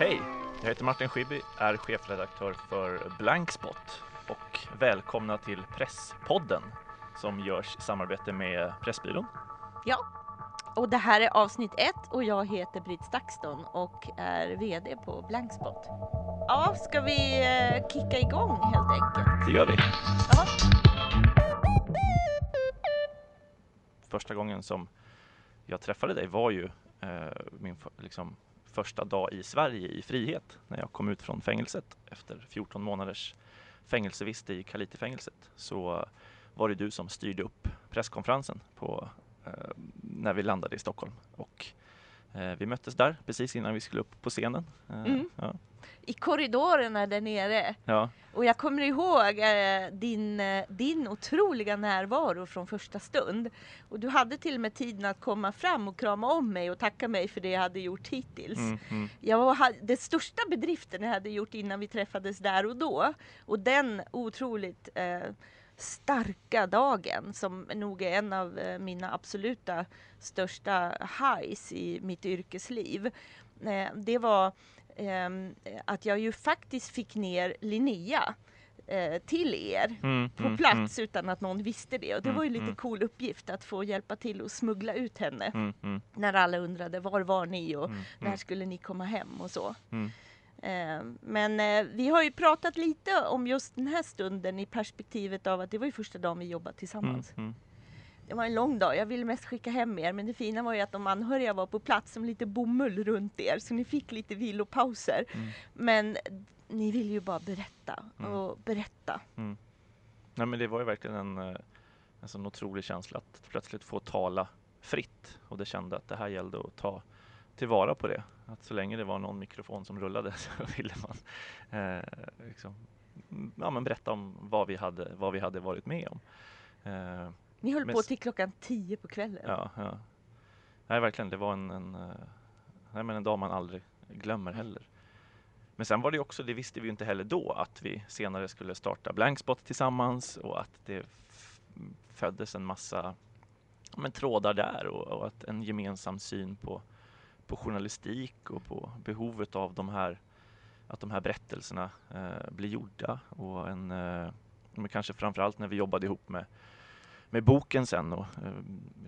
Hej! Jag heter Martin Schibbye, är chefredaktör för Blankspot och välkomna till Presspodden som görs i samarbete med Pressbyrån. Ja, och det här är avsnitt ett och jag heter Britt Stakston och är VD på Blankspot. Ja, ska vi eh, kicka igång helt enkelt? Det gör vi. Ja. Första gången som jag träffade dig var ju eh, min liksom, första dag i Sverige i frihet när jag kom ut från fängelset efter 14 månaders fängelsevist i Kaliti-fängelset så var det du som styrde upp presskonferensen på, eh, när vi landade i Stockholm. Och vi möttes där precis innan vi skulle upp på scenen. Eh, Mm. ja, I korridorerna där nere. ja, Och jag kommer ihåg eh, din, eh, din otroliga närvaro från första stund. Och du hade till och med tiden att komma fram och krama om mig och tacka mig för det jag hade gjort hittills. mm, mm, Jag var, det största bedriften jag hade gjort innan vi träffades där och då. Och den otroligt eh, starka dagen som nog är en av eh, mina absoluta största highs i mitt yrkesliv. Eh, det var ehm, att jag ju faktiskt fick ner Linnea eh, till er mm, på mm, plats utan att någon visste det. Och det Mm, var ju lite mm. cool uppgift att få hjälpa till att smuggla ut henne. Mm, mm, När alla undrade var var ni och mm, när mm, skulle ni komma hem och så. mm. Eh, Men eh, vi har ju pratat lite om just den här stunden i perspektivet av att det var ju första dagen vi jobbade tillsammans. Mm, mm. Det var en lång dag, jag ville mest skicka hem er men det fina var ju att de anhöriga var på plats som lite bomull runt er så ni fick lite vilopauser. Mm. Men ni vill ju bara berätta Mm. och berätta. Nej, men det var ju verkligen en, eh, en sån otrolig känsla att plötsligt få tala fritt och det kände att det här gällde att ta tillvara på det. Att så länge det var någon mikrofon som rullade så ville man eh, liksom, mm, ja, men berätta om vad vi hade, vad vi hade varit med om. Eh, Ni höll Men på till klockan tio på kvällen. ja, ja. Nej, verkligen, det var en, en, eh, nej, men en dag man aldrig glömmer heller. Men sen var det också, det visste vi inte heller då, att vi senare skulle starta Blankspot tillsammans och att det föddes en massa men, trådar där och, och att en gemensam syn på, på journalistik och på behovet av de här, att de här berättelserna eh, blir gjorda och en, eh, men kanske framförallt när vi jobbade ihop med med boken sen och eh,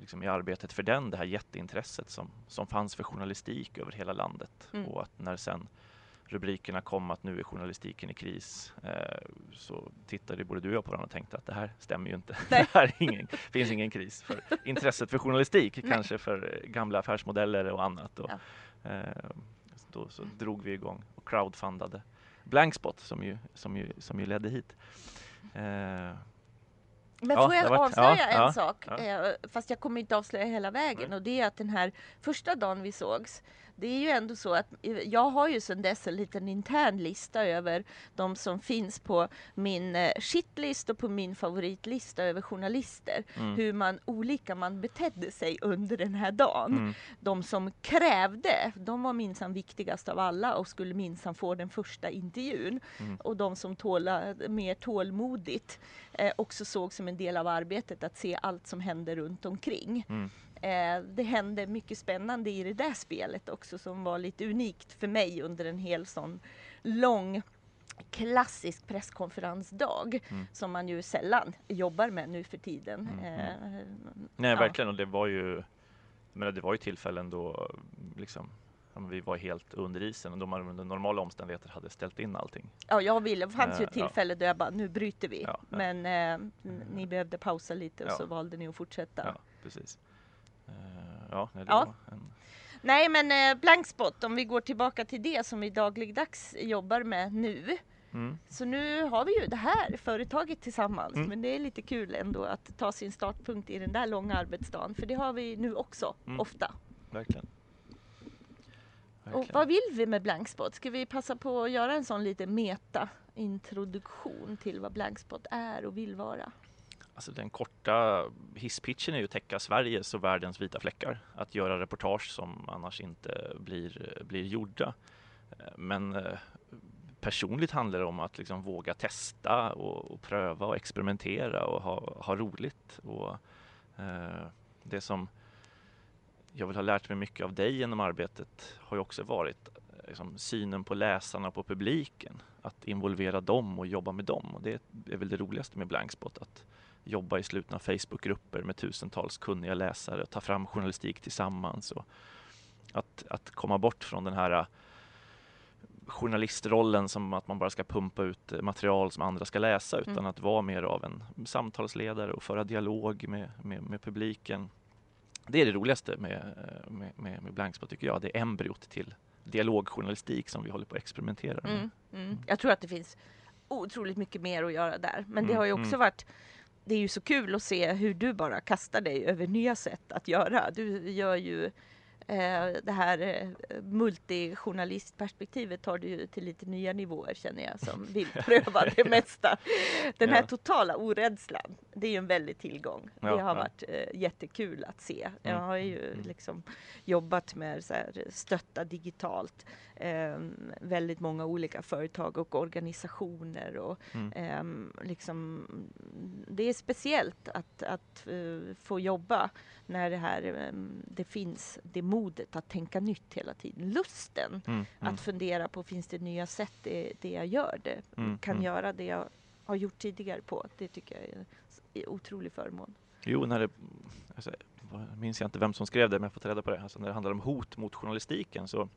liksom i arbetet för den, det här jätteintresset som, som fanns för journalistik över hela landet. Mm. Och att när sen rubrikerna kom att nu är journalistiken i kris eh, så tittade både du och jag på varandra och tänkte att det här stämmer ju inte. Nej. det här är ingen, finns ingen kris för intresset för journalistik, Nej. kanske för eh, gamla affärsmodeller och annat. Och, Ja. eh, då så drog vi igång och crowdfundade Blankspot som ju, som ju, som ju ledde hit. Eh, Men Ja, får jag varit- avslöja ja, en ja, sak? Eh, fast jag kommer inte avslöja hela vägen. Nej. Och det är att den här första dagen vi sågs, det är ju ändå så att eh, jag har ju sedan dess en liten intern lista över de som finns på min eh, shitlist och på min favoritlista över journalister. mm, Hur man olika man betedde sig under den här dagen. mm, De som krävde, de var minsann viktigast av alla och skulle minsann få den första intervjun. Mm. Och de som tåla, mer tålmodigt eh, också såg som en del av arbetet att se allt som hände runt omkring. Mm. Eh, det hände mycket spännande i det där spelet också som var lite unikt för mig under en hel sån lång klassisk presskonferensdag Mm. som man ju sällan jobbar med nu för tiden. Mm, Eh, Nej, Ja. verkligen. Och det var ju, menar, det var ju tillfällen då liksom, ja, men vi var helt under isen och då man under normala omständigheter hade ställt in allting. Ja, jag ville. Det fanns ju Eh, ett tillfälle då jag bara, nu bryter vi. Ja, ja. Men eh, ni behövde pausa lite och Ja. så valde ni att fortsätta. Ja, precis. Eh, ja, Ja. en, Nej, men eh, Blankspot, om vi går tillbaka till det som vi dagligdags jobbar med nu. mm, Så nu har vi ju det här företaget tillsammans. Mm. Men det är lite kul ändå att ta sin startpunkt i den där långa arbetsdagen. För det har vi nu också, Mm. ofta. verkligen. Och vad vill vi med Blankspot? Ska vi passa på att göra en sån lite meta-introduktion till vad Blankspot är och vill vara? Alltså den korta hisspitchen är ju att täcka Sveriges och världens vita fläckar. Att göra reportage som annars inte blir, blir gjorda. Eh, men eh, personligt handlar det om att liksom våga testa och, och pröva och experimentera och ha, ha roligt. Och, eh, det som jag vill ha lärt mig mycket av dig genom arbetet har ju också varit eh, liksom, synen på läsarna, och på publiken. Att involvera dem och jobba med dem. Och det är väl det roligaste med Blankspot. Att jobba i slutna Facebookgrupper med tusentals kunniga läsare, ta fram journalistik tillsammans. Och att, att komma bort från den här journalistrollen som att man bara ska pumpa ut material som andra ska läsa utan mm. att vara mer av en samtalsledare och föra dialog med, med, med publiken. Det är det roligaste med, med, med, med Blankspot tycker jag. Det är embryot till dialogjournalistik som vi håller på att experimentera med. Mm, mm. Jag tror att det finns otroligt mycket mer att göra där. Men det mm, har ju också mm. varit det är ju så kul att se hur du bara kastar dig över nya sätt att göra. Du gör ju det här eh, multijournalistperspektivet tar du till lite nya nivåer känner jag som vill pröva det mesta. Den här totala orädslan, det är ju en väldig tillgång. Ja, det har ja. varit eh, jättekul att se. Jag mm, har ju mm, mm. liksom jobbat med så här, stötta digitalt eh, väldigt många olika företag och organisationer och mm. eh, liksom det är speciellt att, att uh, få jobba när det här um, det finns det modet att tänka nytt hela tiden. Lusten mm, mm. att fundera på finns det nya sätt det, det jag gör det mm, kan mm. göra det jag har gjort tidigare på. Det tycker jag är en otrolig förmån. Jo, när det, alltså, minns jag inte vem som skrev det, men jag har fått reda på det. Alltså, när det handlar om hot mot journalistiken så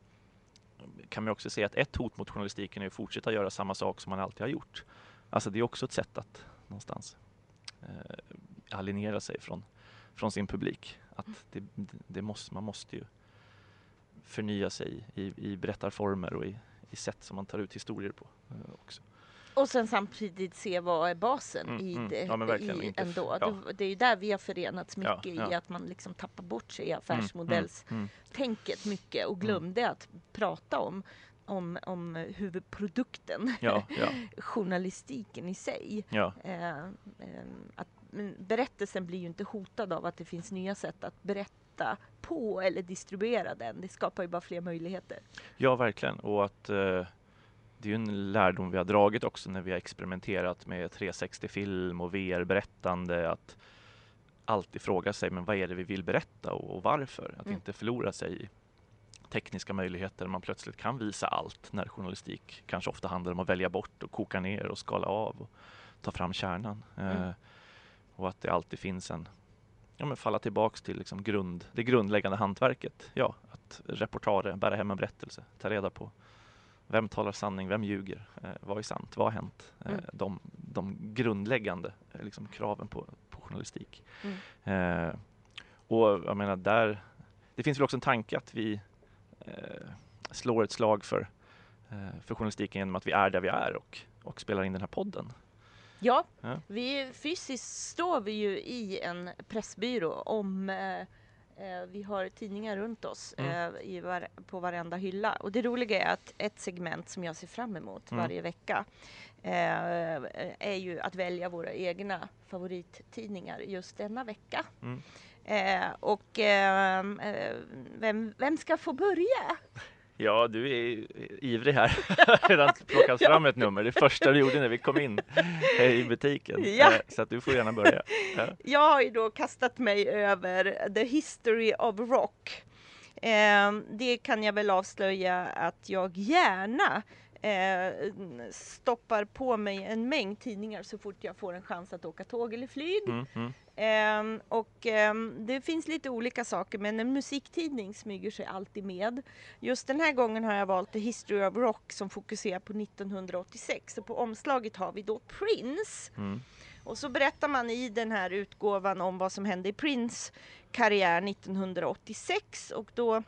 kan man också se att ett hot mot journalistiken är att fortsätta göra samma sak som man alltid har gjort. Alltså det är också ett sätt att någonstans eh, alienera sig från, från sin publik. Att det, det måste, man måste ju förnya sig i, i berättarformer och i, i sätt som man tar ut historier på eh, också. Och sen samtidigt se vad är basen mm, i mm. det ja, i ändå. Ja. Det, är ju där vi har förenats mycket ja, i att man liksom tappar bort sig i mm, affärsmodellstänket mm, mm, mycket och glömde att prata om om, om huvudprodukten, journalistiken i sig. Eh, eh, att, berättelsen blir ju inte hotad av att det finns nya sätt att berätta på eller distribuera den. Det skapar ju bara fler möjligheter. Ja, verkligen. Och att eh det är ju en lärdom vi har dragit också när vi har experimenterat med 360-film och VR-berättande. Att alltid fråga sig, men vad är det vi vill berätta och, varför? Att mm. inte förlora sig i tekniska möjligheter. Man plötsligt kan visa allt när journalistik kanske ofta handlar om att välja bort och koka ner och skala av och ta fram kärnan. Mm. Och att det alltid finns en, ja men falla tillbaks till liksom grund, det grundläggande hantverket. Ja, att reportare, bära hem en berättelse, ta reda på vem talar sanning? Vem ljuger? Eh, vad är sant? Vad har hänt? Eh, mm. de, de grundläggande eh, liksom, kraven på, på journalistik. Mm. Eh, och jag menar, där, det finns väl också en tanke att vi eh, slår ett slag för, eh, för journalistiken genom att vi är där vi är och, och spelar in den här podden. Ja, ja. Vi, fysiskt står vi ju i en pressbyrå om Eh, vi har tidningar runt oss mm. eh, var, på varenda hylla. Och det roliga är att ett segment som jag ser fram emot mm. varje vecka eh, är ju att välja våra egna favorittidningar just denna vecka. Mm. Eh, och ehm, eh, vem, vem ska få börja? Ja, du är ivrig här. Redan plockat fram ett nummer. Det första du gjorde när vi kom in i butiken. Ja. Eh, så att du får gärna börja. Ja. Jag har ju då kastat mig över The History of Rock. Eh, det kan jag väl avslöja att jag gärna eh, stoppar på mig en mängd tidningar så fort jag får en chans att åka tåg eller flyg. Mm, mm. Um, och um, det finns lite olika saker men en musiktidning smyger sig alltid med. Just den här gången har jag valt The History of Rock som fokuserar på 1986 och på omslaget har vi då Prince. Mm. Och så berättar man i den här utgåvan om vad som hände i Prince karriär 1986 och då eh,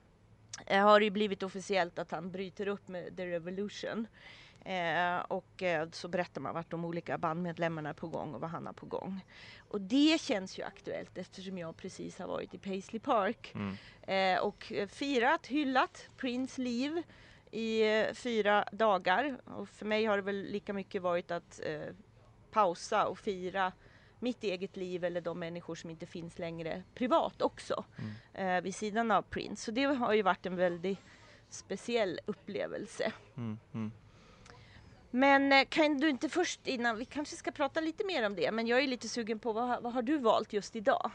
har det blivit officiellt att han bryter upp med The Revolution. Eh, och eh, så berättar man vart de olika bandmedlemmarna är på gång och vad han har på gång. Och det känns ju aktuellt eftersom jag precis har varit i Paisley Park mm. eh, och firat, hyllat Prince liv i eh, fyra dagar. Och för mig har det väl lika mycket varit att eh, pausa och fira mitt eget liv eller de människor som inte finns längre privat också mm. eh, vid sidan av Prince. Så det har ju varit en väldigt speciell upplevelse. Mm, mm. Men eh, kan du inte först innan, vi kanske ska prata lite mer om det, men jag är lite sugen på vad, vad har du valt just idag?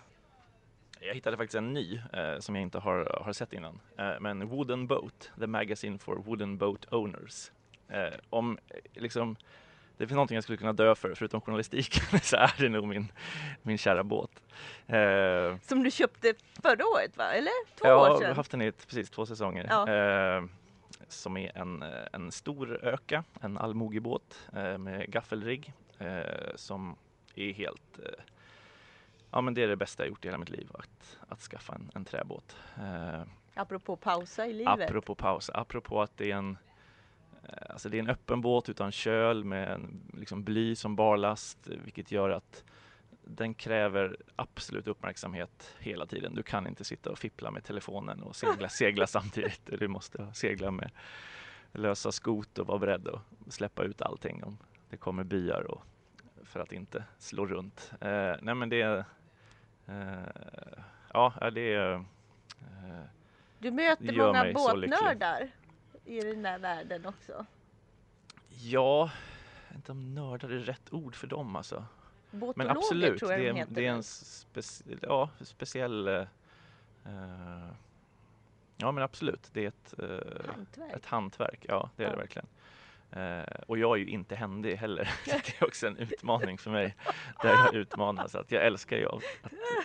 Jag hittade faktiskt en ny eh, som jag inte har, har sett innan. Eh, men Wooden Boat, The Magazine for Wooden Boat Owners. Eh, om liksom, det finns någonting jag skulle kunna dö för, förutom journalistiken, så är det nog min, min kära båt. Eh, Som du köpte förra året va? Eller? Två ja, år jag har sedan? haft den i precis två säsonger. Ja. Eh, som är en, eh, en stor öka, en allmogebåt eh, med gaffelrigg eh, som är helt eh, Ja men det är det bästa jag gjort i hela mitt liv, att, att skaffa en, en träbåt. Apropå pausa i livet. apropå paus, apropå att det är en Alltså det är en öppen båt utan köl med en liksom bly som barlast vilket gör att den kräver absolut uppmärksamhet hela tiden. Du kan inte sitta och fippla med telefonen och segla, segla samtidigt. Du måste segla med lösa skot och vara beredd att släppa ut allting om det kommer byar och för att inte slå runt. Eh, nej men det är eh, Ja, det är eh, Du möter många båtnördar i den där världen också. Ja, jag vet inte om nördar är rätt ord för dem alltså. Men Båtologer absolut, tror jag det de är, heter. det är en speci ja, speciell... eh, ja men absolut, det är ett, eh, hantverk. ett hantverk. Ja, det är det Ja. verkligen. Eh, och jag är ju inte händig heller. Så det är också en utmaning för mig. Där jag utmanas. Att jag älskar ju att,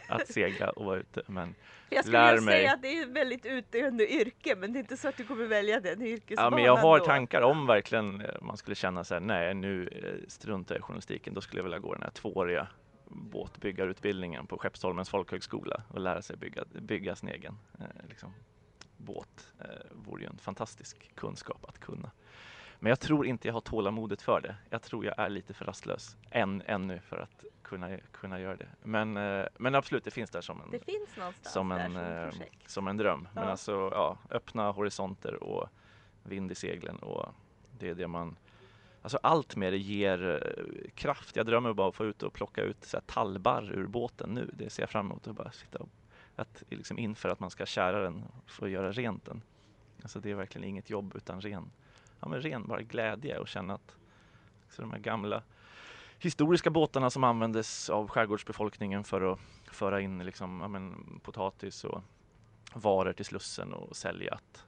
att, segla och vara ute. Men Jag skulle lär mig. säga att det är ett väldigt utdöende yrke, men det är inte så att du kommer välja den Ja, yrkesbanan men jag har då. tankar om verkligen eh, man skulle känna så här, nej nu eh, struntar jag i journalistiken, då skulle jag vilja gå den här tvååriga båtbyggarutbildningen på Skeppsholmens folkhögskola och lära sig bygga, bygga sin egen eh, liksom, båt. Eh, vore ju en fantastisk kunskap att kunna. Men jag tror inte jag har tålamodet för det. Jag tror jag är lite för rastlös än, ännu för att kunna, kunna göra det. Men, eh, men absolut, det finns där som en, Det finns någonstans som en, som eh, som en dröm. Men Ja. alltså, ja, öppna horisonter och vind i seglen och det är det man Alltså allt med det ger eh, kraft. Jag drömmer bara om att få ut och plocka ut så tallbarr ur båten nu. Det ser jag fram emot. att bara sitta och, att, liksom inför att man ska kära den och få göra rent den. Alltså det är verkligen inget jobb utan ren, ja, men ren bara glädje och känna att så de här gamla historiska båtarna som användes av skärgårdsbefolkningen för att föra in liksom, ja, men, potatis och varor till Slussen och sälja. Att,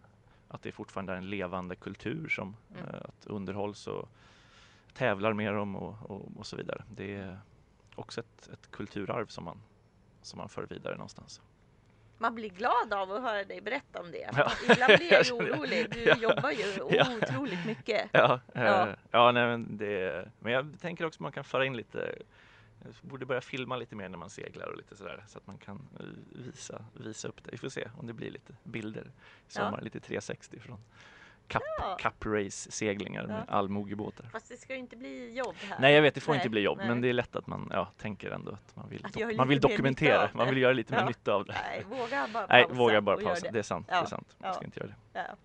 att det fortfarande är en levande kultur som Mm. eh, att underhålls och tävlar med dem och, och, och så vidare. Det är också ett, ett kulturarv som man, som man för vidare någonstans. Man blir glad av att höra dig berätta om det. Ja. Ibland blir jag ju orolig. Du Ja. jobbar ju otroligt mycket. Ja, eh, Ja. ja. nej, men, det, men jag tänker också att man kan föra in lite jag borde börja filma lite mer när man seglar och lite sådär så att man kan eh, visa, visa upp det. Vi får se om det blir lite bilder i sommar, lite 360 från Cup, Ja. cup race seglingar med Ja. allmogebåtar. Fast det ska ju inte bli jobb här. Nej jag vet, det får Nej, inte bli jobb nej. men det är lätt att man ja, tänker ändå att man vill, Att man vill dokumentera, man det. vill göra lite mer nytta av det. Nej, våga bara Nej, pausa våga bara pausa. Det. är sant. Det är sant. Man ska inte göra det.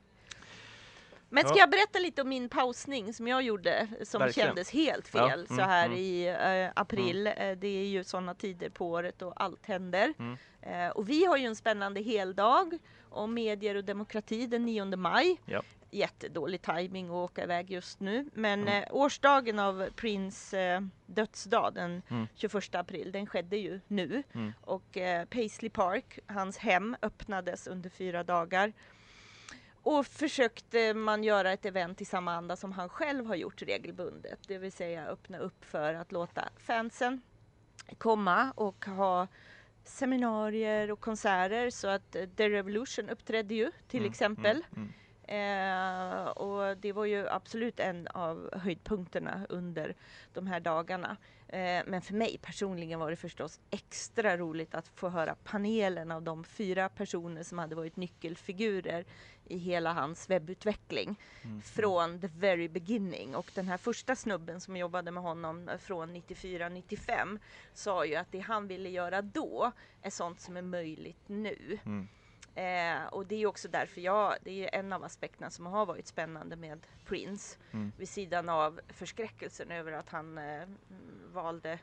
Men ska Ja. jag berätta lite om min pausning som jag gjorde som Verkligen. kändes helt fel så mm, här mm. i eh, april. Eh, det är ju sådana tider på året och allt händer. Mm. Eh, och vi har ju en spännande heldag om medier och demokrati den 9 maj. Ja. Jättedålig timing att åka iväg just nu. Men Mm. eh, årsdagen av Prince eh, dödsdag den Mm. 21 april, den skedde ju nu. Mm. Och eh, Paisley Park, hans hem, öppnades under fyra dagar. Och försökte man göra ett event i samma anda som han själv har gjort regelbundet. Det vill säga öppna upp för att låta fansen komma och ha seminarier och konserter. Så att eh, The Revolution uppträdde ju till Mm, exempel. mm, mm. Eh, och det var ju absolut en av höjdpunkterna under de här dagarna. Eh, men för mig personligen var det förstås extra roligt att få höra panelen av de fyra personer som hade varit nyckelfigurer i hela hans webbutveckling Mm. från the very beginning. Och den här första snubben som jobbade med honom eh, från 94-95 sa ju att det han ville göra då är sånt som är möjligt nu. Mm. Eh, och det är också därför jag, det är en av aspekterna som har varit spännande med Prince. Mm. Vid sidan av förskräckelsen över att han eh, mm, valde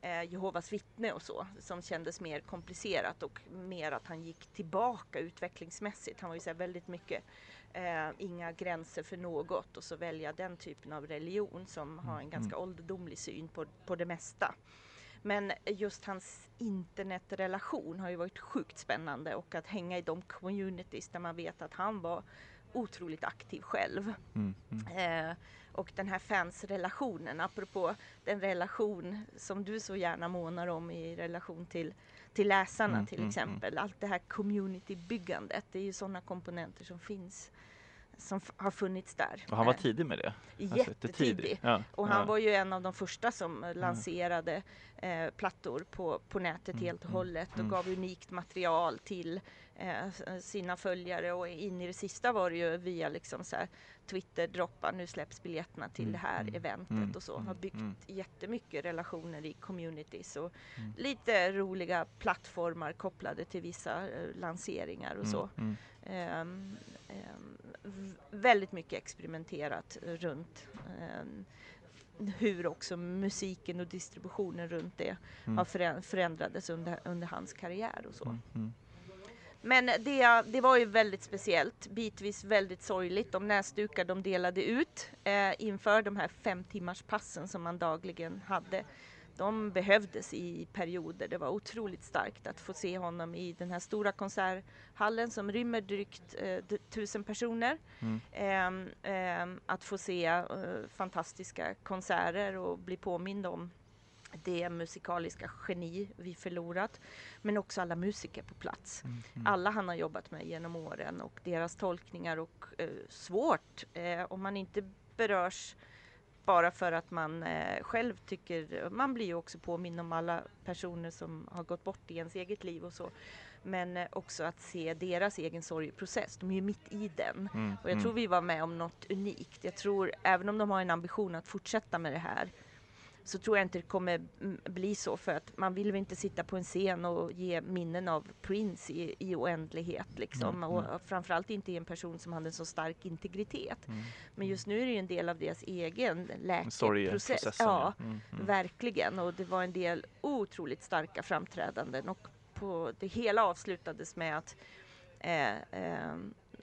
eh, Jehovas vittne och så, som kändes mer komplicerat och mer att han gick tillbaka utvecklingsmässigt. Han var ju så väldigt mycket eh, inga gränser för något och så välja den typen av religion som har en ganska ålderdomlig syn på, på det mesta. Men just hans internetrelation har ju varit sjukt spännande och att hänga i de communities där man vet att han var otroligt aktiv själv. Mm, mm. Eh, och den här fansrelationen, apropå den relation som du så gärna månar om i relation till, till läsarna Mm, till mm, exempel. Allt det här communitybyggandet, det är ju sådana komponenter som finns, som har funnits där. Och han var Eh, tidig med det. Jättetidig. Ja, Och han ja. var ju en av de första som lanserade eh, plattor på, på nätet Mm, helt och mm, hållet och mm. gav unikt material till sina följare och in i det sista var det ju via liksom så här Twitter-droppar, nu släpps biljetterna till Mm, det här mm, eventet mm, och så. mm, Har byggt mm. jättemycket relationer i communities och Mm. lite roliga plattformar kopplade till vissa eh, lanseringar och Mm, så. ehm, v- väldigt mycket experimenterat runt ehm, hur också musiken och distributionen runt det har förä- förändrades under, under hans karriär och så. Men det, det var ju väldigt speciellt, bitvis väldigt sorgligt. De näsdukar de delade ut eh, inför de här fem timmars passen som man dagligen hade. De behövdes i perioder. Det var otroligt starkt att få se honom i den här stora konserthallen som rymmer drygt eh, tusen personer. Mm. Ehm, att få se eh, fantastiska konserter och bli påmind om det musikaliska geni vi förlorat. Men också alla musiker på plats. Mm, mm. Alla han har jobbat med genom åren och deras tolkningar och eh, svårt eh, om man inte berörs bara för att man eh, själv tycker, man blir ju också påminn om alla personer som har gått bort i ens eget liv och så. Men eh, också att se deras egen sorgeprocess, de är ju mitt i den. Mm, Och jag tror vi var med om något unikt. Jag tror, även om de har en ambition att fortsätta med det här, så tror jag inte det kommer mm, bli så för att man vill väl inte sitta på en scen och ge minnen av Prince i, i oändlighet liksom. Mm, och mm. framförallt inte i en person som hade en så stark integritet. Mm. Men just nu är det en del av deras egen läkeprocess. Ja, Mm, mm. verkligen. Och det var en del otroligt starka framträdanden och på det hela avslutades med att eh, eh,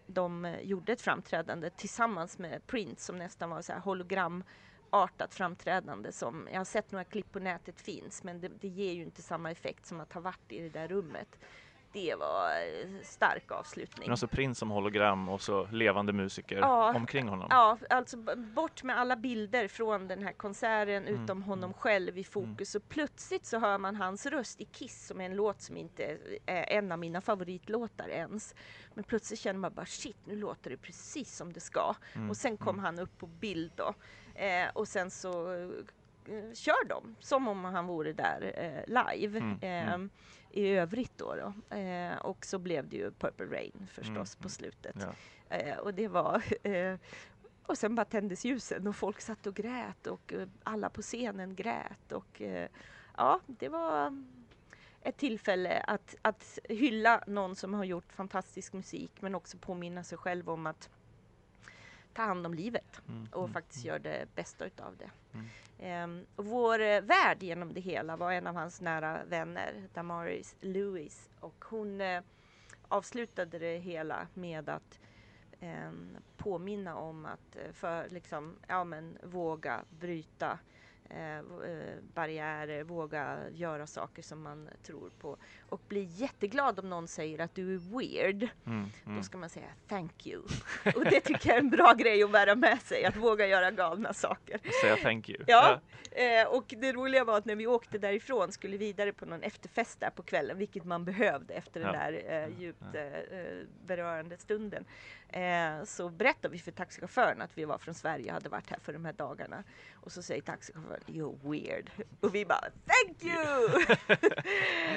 de gjorde ett framträdande tillsammans med Prince som nästan var så här hologramartat framträdande som jag har sett några klipp på nätet finns men det, det ger ju inte samma effekt som att ha varit i det där rummet. Det var eh, stark avslutning. Men alltså Prince som hologram och så levande musiker Ja. omkring honom. Ja, alltså bort med alla bilder från den här konserten Mm, utom honom själv i fokus och plötsligt så hör man hans röst i Kiss som är en låt som inte är en av mina favoritlåtar ens. Men plötsligt känner man bara shit, nu låter det precis som det ska. Mm, Och sen kom han upp på bild då. Eh, och sen så eh, kör de som om han vore där eh, live. Mm, Eh, mm. I övrigt då. då. Eh, och så blev det ju Purple Rain förstås Mm, på slutet. Ja. Och det var och sen bara tändes ljusen och folk satt och grät och alla på scenen grät och ja, det var ett tillfälle att, att hylla någon som har gjort fantastisk musik men också påminna sig själv om att ta hand om livet Mm, och mm, faktiskt göra det bästa utav det. Mm. Ehm, och vår eh, värd genom det hela var en av hans nära vänner, Damaris Lewis. Och hon eh, avslutade det hela med att ehm, påminna om att eh, för liksom, ja men våga bryta eh, eh, barriärer, våga göra saker som man tror på. Och bli jätteglad om någon säger att du är weird. Mm, mm. Då ska man säga thank you. Och det tycker jag är en bra grej att bära med sig, att våga göra galna saker. Säga thank you. Ja, eh, och det roliga var att när vi åkte därifrån skulle vidare på någon efterfest där på kvällen, vilket man behövde efter den Ja. där eh, djupt eh, eh, berörande stunden. Eh, så berättade vi för taxichauffören att vi var från Sverige och hade varit här för de här dagarna. Och så säger taxichauffören You're weird. Och vi bara Thank you!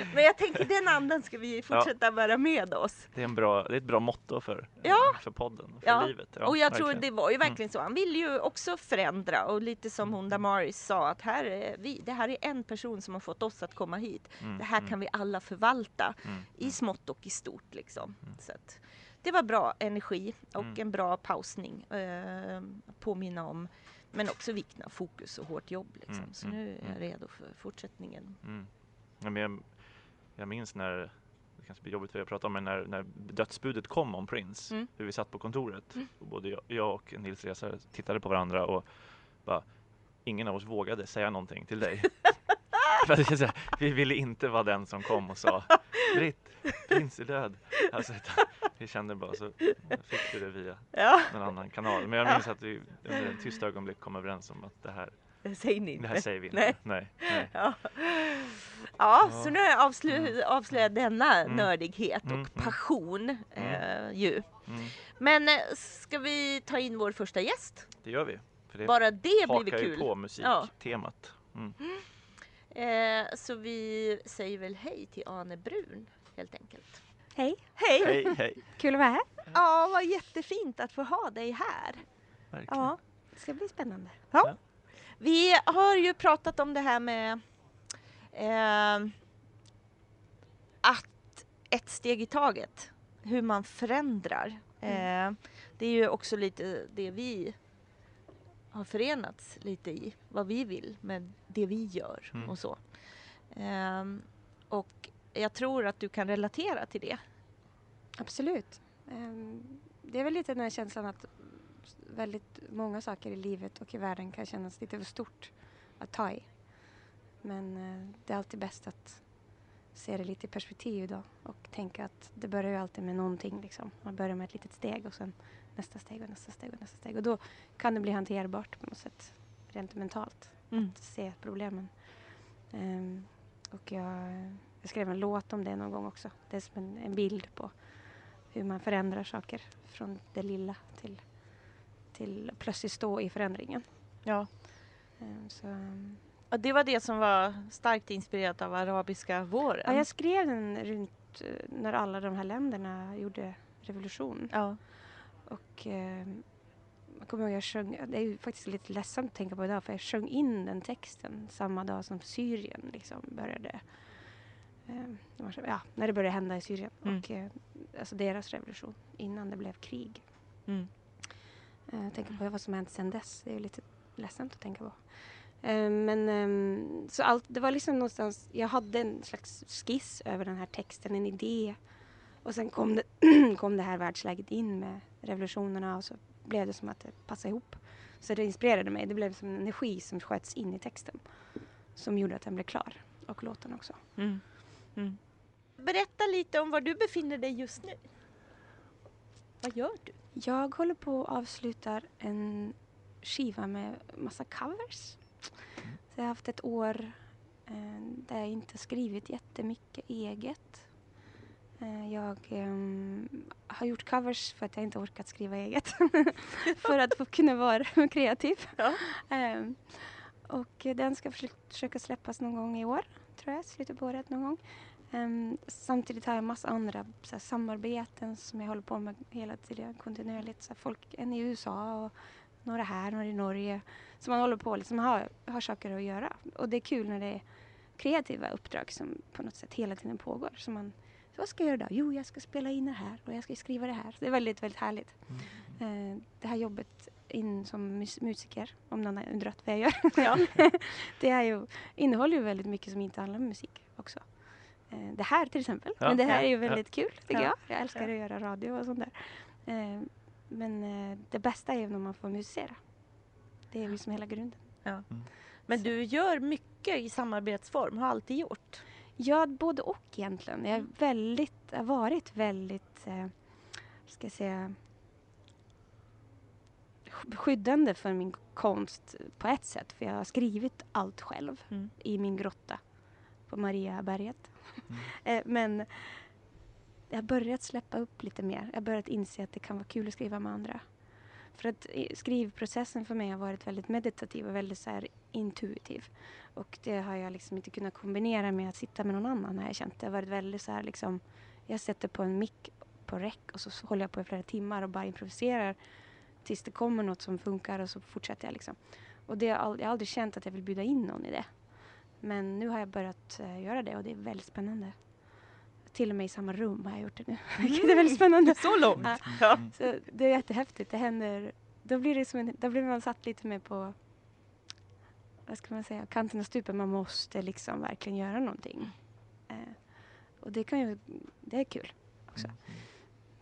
Men jag tänker den andan ska vi fortsätta bära med oss. Det, är en bra, det är ett bra motto för, Ja. för podden och för Ja. livet. Ja, och jag tror verkligen. Mm. det var ju verkligen så. Han ville ju också förändra och lite som hon Damaris sa att här är vi, det här är en person som har fått oss att komma hit. Mm, Det här mm, kan vi alla förvalta mm, i smått och i stort liksom. Så att, det var bra energi och Mm. en bra pausning. Eh, påminna om men också vikten av fokus och hårt jobb. Liksom. Mm, Så mm, nu är jag mm. redo för fortsättningen. Mm. Ja, men jag, jag minns när, det kanske blir jobbigt för er att prata om, men när, när dödsbudet kom om Prince, Mm. hur vi satt på kontoret Mm. och både jag, jag och Nils Resare tittade på varandra och bara ingen av oss vågade säga någonting till dig. vi ville inte vara den som kom och sa Britt, prins är död. Alltså, vi kände bara så fick vi det via Ja, någon annan kanal. Men jag minns att vi under ett tyst ögonblick kom överens om att det här, det säger ni det här inte. säger vi inte. Nej. Nej. Nej. Ja. ja, Ja. så nu har jag avslö- avslöjat denna Mm. nördighet Mm, och mm. passion eh, ju. Mm, Men eh, ska vi ta in vår första gäst? det gör vi. För det Bara det blir hakar väl ju kul? på musiktemat. Mm. Eh, så vi säger väl hej till Ane Brun helt enkelt. Hej, Hej! Hej, hej. kul att vara här. Ja, vad jättefint att få ha dig här. Verkligen. Ja. Det ska bli spännande. Ja. Vi har ju pratat om det här med eh, att ett steg i taget, hur man förändrar. Eh, det är ju också lite det vi har förenats lite i, vad vi vill med det vi gör Mm. och så. Eh, och jag tror att du kan relatera till det. Absolut. Ehm, Det är väl lite den här känslan att väldigt många saker i livet och i världen kan kännas lite för stort att ta i. Men eh, det är alltid bäst att se det lite i perspektiv då och tänka att det börjar ju alltid med någonting. Liksom. Man börjar med ett litet steg och sen nästa steg och nästa steg och nästa steg. Och då kan det bli hanterbart på något sätt rent mentalt. att se problemen. Ehm, och jag, jag skrev en låt om det någon gång också. Det är som en, en bild på hur man förändrar saker från det lilla till, till plötsligt stå i förändringen. Ja. Ehm, så, ehm, Och det var det som var starkt inspirerat av arabiska våren. ja, jag skrev den runt eh, när alla de här länderna gjorde revolution. Ja. Och ehm, jag kommer ihåg jag sjöng, det är ju faktiskt lite ledsamt att tänka på idag för jag sjöng in den texten samma dag som Syrien liksom började. ehm, så- ja, när det började hända i Syrien Mm. och eh, alltså deras revolution innan det blev krig. Mm. Eh, Jag tänker på vad som hänt sedan dess. Det är ju lite ledsamt att tänka på. Eh, Men ehm, så allt, det var liksom någonstans, jag hade en slags skiss över den här texten, en idé. Och sen kom det, kom det här världsläget in med revolutionerna och så blev det som att det passade ihop. Så det inspirerade mig. Det blev som en energi som sköts in i texten. Som gjorde att den blev klar. Och låten också. Mm. Mm. Berätta lite om var du befinner dig just nu. Vad gör du? Jag håller på och avslutar en skiva med massa covers. Så jag har haft ett år eh, där jag inte skrivit jättemycket eget. Eh, jag ehm, har gjort covers för att jag inte orkat skriva eget. för att få kunna vara kreativ. Ja. Ehm, och den ska försöka, släppas någon gång i år, tror jag. Slutet på året någon gång. Ehm, samtidigt har jag massa andra så här, samarbeten som jag håller på med hela tiden kontinuerligt. Så här, folk, en i USA och några här, några i Norge. Så man håller på liksom har, har saker att göra. Och det är kul när det är kreativa uppdrag som på något sätt hela tiden pågår. Så man, så vad ska jag göra då? Jo, jag ska spela in det här och jag ska skriva det här. Så det är väldigt, väldigt härligt. Eh, det här jobbet in som mus- musiker, om någon har undrat vad jag gör. Ja. det är ju, innehåller ju väldigt mycket som inte handlar om musik också. Eh, det här till exempel. Ja. Men det här Ja. är ju väldigt kul tycker Ja. jag. Jag älskar Ja. att göra radio och sånt där. Eh, men det bästa är ju när man får musicera. Det är liksom hela grunden. Men du gör mycket i samarbetsform, har alltid gjort. Ja, både och egentligen. Jag är Mm. väldigt, har varit väldigt, eh, ska jag säga, sk- skyddande för min konst på ett sätt. För jag har skrivit allt själv Mm. i min grotta på Mariaberget. Mm. eh, men jag har börjat släppa upp lite mer. Jag har börjat inse att det kan vara kul att skriva med andra. För att i- skrivprocessen för mig har varit väldigt meditativ och väldigt så här intuitiv. Och det har jag liksom inte kunnat kombinera med att sitta med någon annan har jag känt. Det har varit väldigt så här liksom, jag sätter på en mick på räck och så håller jag på i flera timmar och bara improviserar tills det kommer något som funkar och så fortsätter jag liksom. Och det jag har aldrig känt att jag vill bjuda in någon i det. Men nu har jag börjat eh, göra det och det är väldigt spännande. Till och med i samma rum har jag gjort det nu. Vilket är väldigt spännande. Så långt? Ja. Så det är jättehäftigt. Det händer, då blir det som en, då blir man satt lite mer på vad ska man säga, kanten av stupet. Man måste liksom verkligen göra någonting. Eh, och det kan ju, det är kul också. Mm.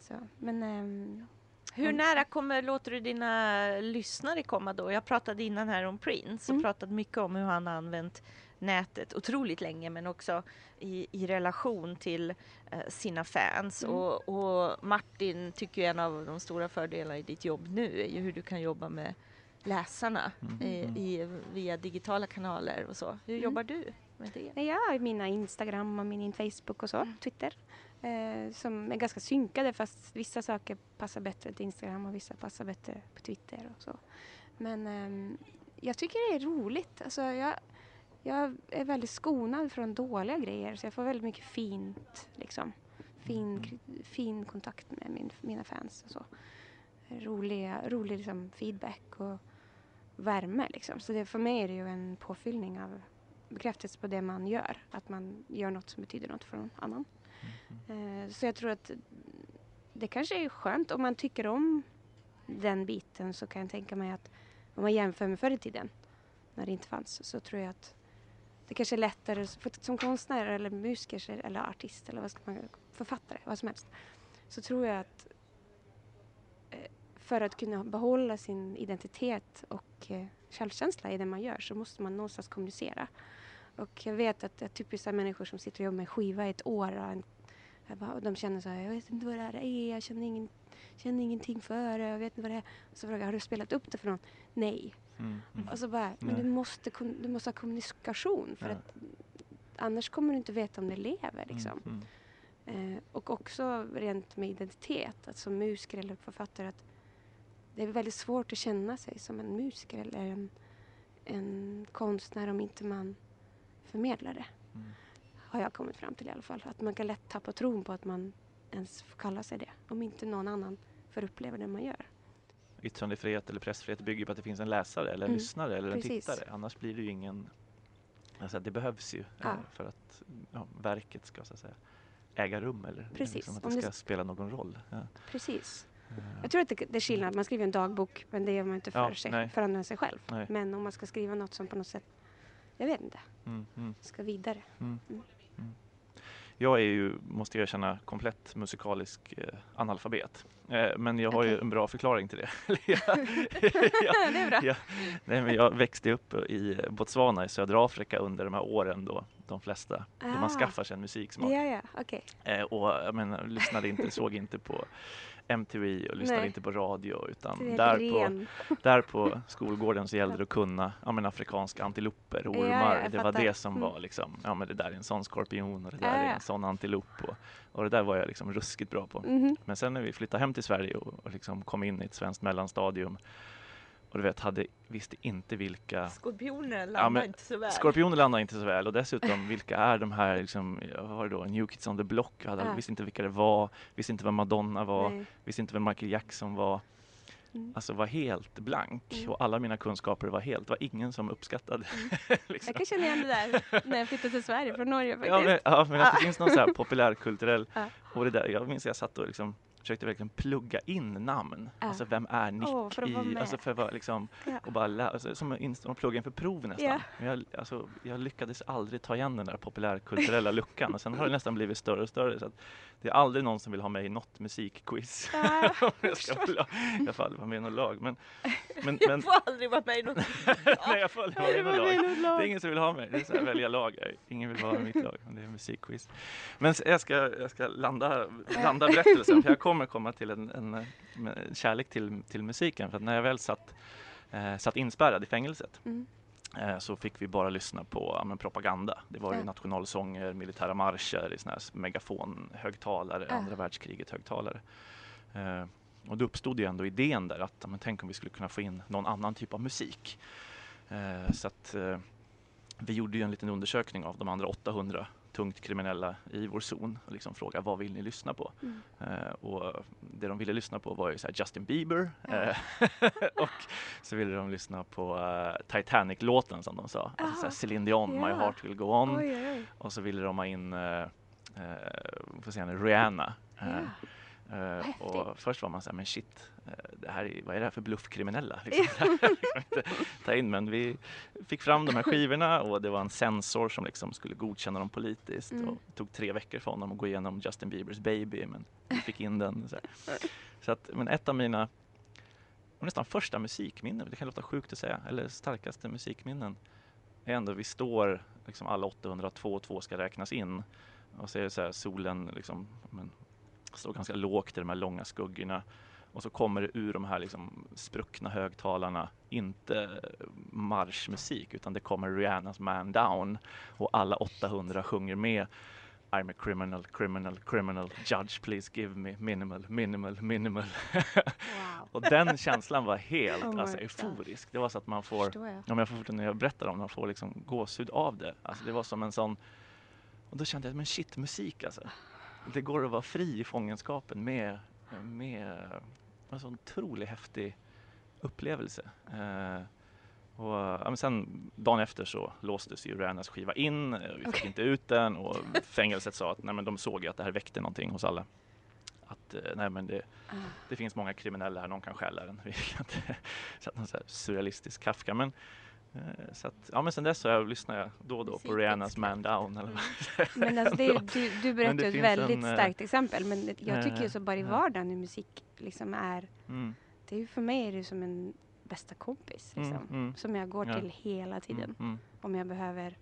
Så, men ehm, Hur nära kommer, låter du dina lyssnare komma då? Jag pratade innan här om Prince och Mm. pratade mycket om hur han har använt nätet otroligt länge men också i, i relation till eh, sina fans. Mm. Och, och Martin tycker ju en av de stora fördelarna i ditt jobb nu är ju hur du kan jobba med läsarna Mm. i, Mm. i, via digitala kanaler och så. Hur Mm. jobbar du med det? Jag har mina Instagram och min Facebook och så, Twitter. Eh, som är ganska synkade fast vissa saker passar bättre till Instagram och vissa passar bättre på Twitter och så. Men ehm, jag tycker det är roligt. Alltså, jag, jag är väldigt skonad från dåliga grejer så jag får väldigt mycket fint liksom. Fin, kri- fin kontakt med min, mina fans och så. Roliga, rolig liksom, feedback och värme liksom. Så det, för mig är det ju en påfyllning av bekräftelse på det man gör. Att man gör något som betyder något för någon annan. Eh, så jag tror att det kanske är skönt om man tycker om den biten så kan jag tänka mig att om man jämför med förr i tiden när det inte fanns så tror jag att det kanske är lättare för, som konstnär eller musiker eller artist eller vad ska man, författare, vad som helst. Så tror jag att eh, för att kunna behålla sin identitet och eh, självkänsla i det man gör så måste man någonstans kommunicera. Och jag vet att det är typiskt människor som sitter och jobbar med skiva i ett år och, en, och de känner så här, jag vet inte vad det här är, jag känner, ingen, känner ingenting för det, jag vet inte vad det är. Och så frågar jag, har du spelat upp det för någon? Nej. Mm. Mm. Och så bara, men Nej. du måste, du måste ha kommunikation för Ja. att annars kommer du inte veta om det lever liksom. Mm. Eh, och också rent med identitet, att som musiker eller författare att det är väldigt svårt att känna sig som en musiker eller en, en konstnär om inte man förmedlar det. Mm. Har jag kommit fram till i alla fall. Att man kan lätt tappa tron på att man ens får kalla sig det. Om inte någon annan får uppleva det man gör. Yttrandefrihet eller pressfrihet bygger på att det finns en läsare eller en Mm. lyssnare eller en Precis. tittare. Annars blir det ju ingen... Alltså det behövs ju Ja. eh, för att ja, verket ska så att säga äga rum eller Precis. Liksom att det det ska s- spela någon roll. Ja. Precis. Eh, Jag tror att det, det är skillnad. Man skriver en dagbok men det gör man inte för, Ja, sig, nej. för andra än sig själv. Nej. Men om man ska skriva något som på något sätt, jag vet inte, Mm, mm, ska vidare. mm, Mm. mm. Jag är ju, måste jag erkänna, komplett musikalisk eh, analfabet. Eh, men jag har ju Okej. en bra förklaring till det. jag, det är bra. jag, nej, men jag växte upp i Botswana i södra Afrika under de här åren då de flesta, då man Ah. skaffar sig en musiksmak. Ja, ja, okej. Eh, och jag menar, lyssnade inte, såg inte på MTV och lyssnade Nej. inte på radio utan där på, där på skolgården så gällde det att kunna ja, men afrikanska antiloper, Ja, ormar. ja, det var det som Mm. var liksom, ja men det där är en sån skorpion och det där Ja, är en sån antilop. Och, och det där var jag liksom ruskigt bra på. Mhm. Men sen när vi flyttade hem till Sverige och, och liksom kom in i ett svenskt mellanstadium och du vet, hade, visste inte vilka Skorpioner landar men inte så väl. Skorpioner landar inte så väl och dessutom vilka är de här, liksom, jag har då New Kids on the Block, hade, Ja. visste inte vilka det var, visste inte vem Madonna var, Nej. visste inte vem Michael Jackson var. Mm. Alltså var helt blank Mm. och alla mina kunskaper var helt, det var ingen som uppskattade. liksom. Jag kan känna igen det där när jag flyttade till Sverige från Norge faktiskt. Ja men, ja, men att det finns någon så här populärkulturell, Ja. och det där, jag minns att jag satt och liksom försökte verkligen plugga in namn. Ja. Alltså vem är Nick Åh, för att i, med. alltså för vad liksom, Ja. och bara lä- alltså, som en plugga inför prov nästan. Ja. Men jag, alltså, jag lyckades aldrig ta igen den där populärkulturella luckan och sen har det nästan blivit större och större så att det är aldrig någon som vill ha mig i något musikquiz. Om jag ska jag får aldrig vara med i något lag. Men, men, Jag men får aldrig vara med i något. nej, jag får aldrig vara med i något lag. Det är ingen som vill ha mig. Det är så här, välja lag. Ingen vill vara i mitt lag. men Det är musikquiz. Men jag ska, jag ska landa, landa berättelsen. För jag kommer komma till en, en, eh, med kärlek till, till musiken. För när jag väl satt, eh, satt inspärrad i fängelset Mm. eh, så fick vi bara lyssna på ja, propaganda. Det var ju nationalsånger, militära marscher i såna här megafonhögtalare, Ja. andra världskriget högtalare. Eh, och då uppstod ju ändå idén där att men tänk om vi skulle kunna få in någon annan typ av musik. Eh, så att eh, vi gjorde ju en liten undersökning av de andra 800 tungt kriminella i vår zon och liksom fråga vad vill ni lyssna på? Mm. Eh, och det de ville lyssna på var ju så Justin Bieber eh, och så ville de lyssna på eh, Titanic-låten som de sa. Alltså så här Celine Dion, My ja. Heart Will Go On. Oj, oj. Och så ville de ha in se henne, Rihanna. Eh, Häftigt. och först var man så här, men shit, eh, det här är, vad är det här för bluffkriminella? Liksom. Ta in. Men vi fick fram de här skivorna och det var en censor som liksom skulle godkänna dem politiskt. Mm. Och det tog tre veckor för honom att gå igenom Justin Biebers Baby, men vi fick in den. Så, så att, men ett av mina nästan första musikminnen, det kan låta sjukt att säga, eller starkaste musikminnen är ändå, vi står liksom alla 800, två och två ska räknas in. Och så är det så här, solen liksom, men, står ganska lågt i de här långa skuggorna. Och så kommer det ur de här liksom spruckna högtalarna, inte marschmusik utan det kommer Rihannas Man Down och alla 800 sjunger med I'm a criminal, criminal, criminal, judge please give me minimal, minimal, minimal. Wow. och den känslan var helt Oh alltså, euforisk. Det var så att man får, jag. om jag får när jag berättar om det, man får liksom gåshud av det. Alltså, det var som en sån, och då kände jag, men shit, musik alltså. Det går att vara fri i fångenskapen med, med en sån otroligt häftig upplevelse. Eh, och, ja, sen dagen efter så låstes ju Rihannas skiva in, eh, vi fick Okej. inte ut den och fängelset sa att nej, men de såg att det här väckte någonting hos alla. Att eh, nej, men det, Ah. det finns många kriminella här, någon kan stjäla den. Vi kan inte sätta någon så surrealistisk Kafka. Men, så att, ja, men sen dess så har jag, lyssnar jag då och då på Rihannas Man. Down. Eller Mm. vad Men alltså, det är, du, du berättar ett väldigt en, eh, starkt exempel. Men jag tycker ju eh, så bara i vardagen hur musik liksom är. mm, Det är för mig är det som en bästa kompis. Liksom, mm, mm, Som jag går Ja. till hela tiden. mm, mm. Om jag behöver,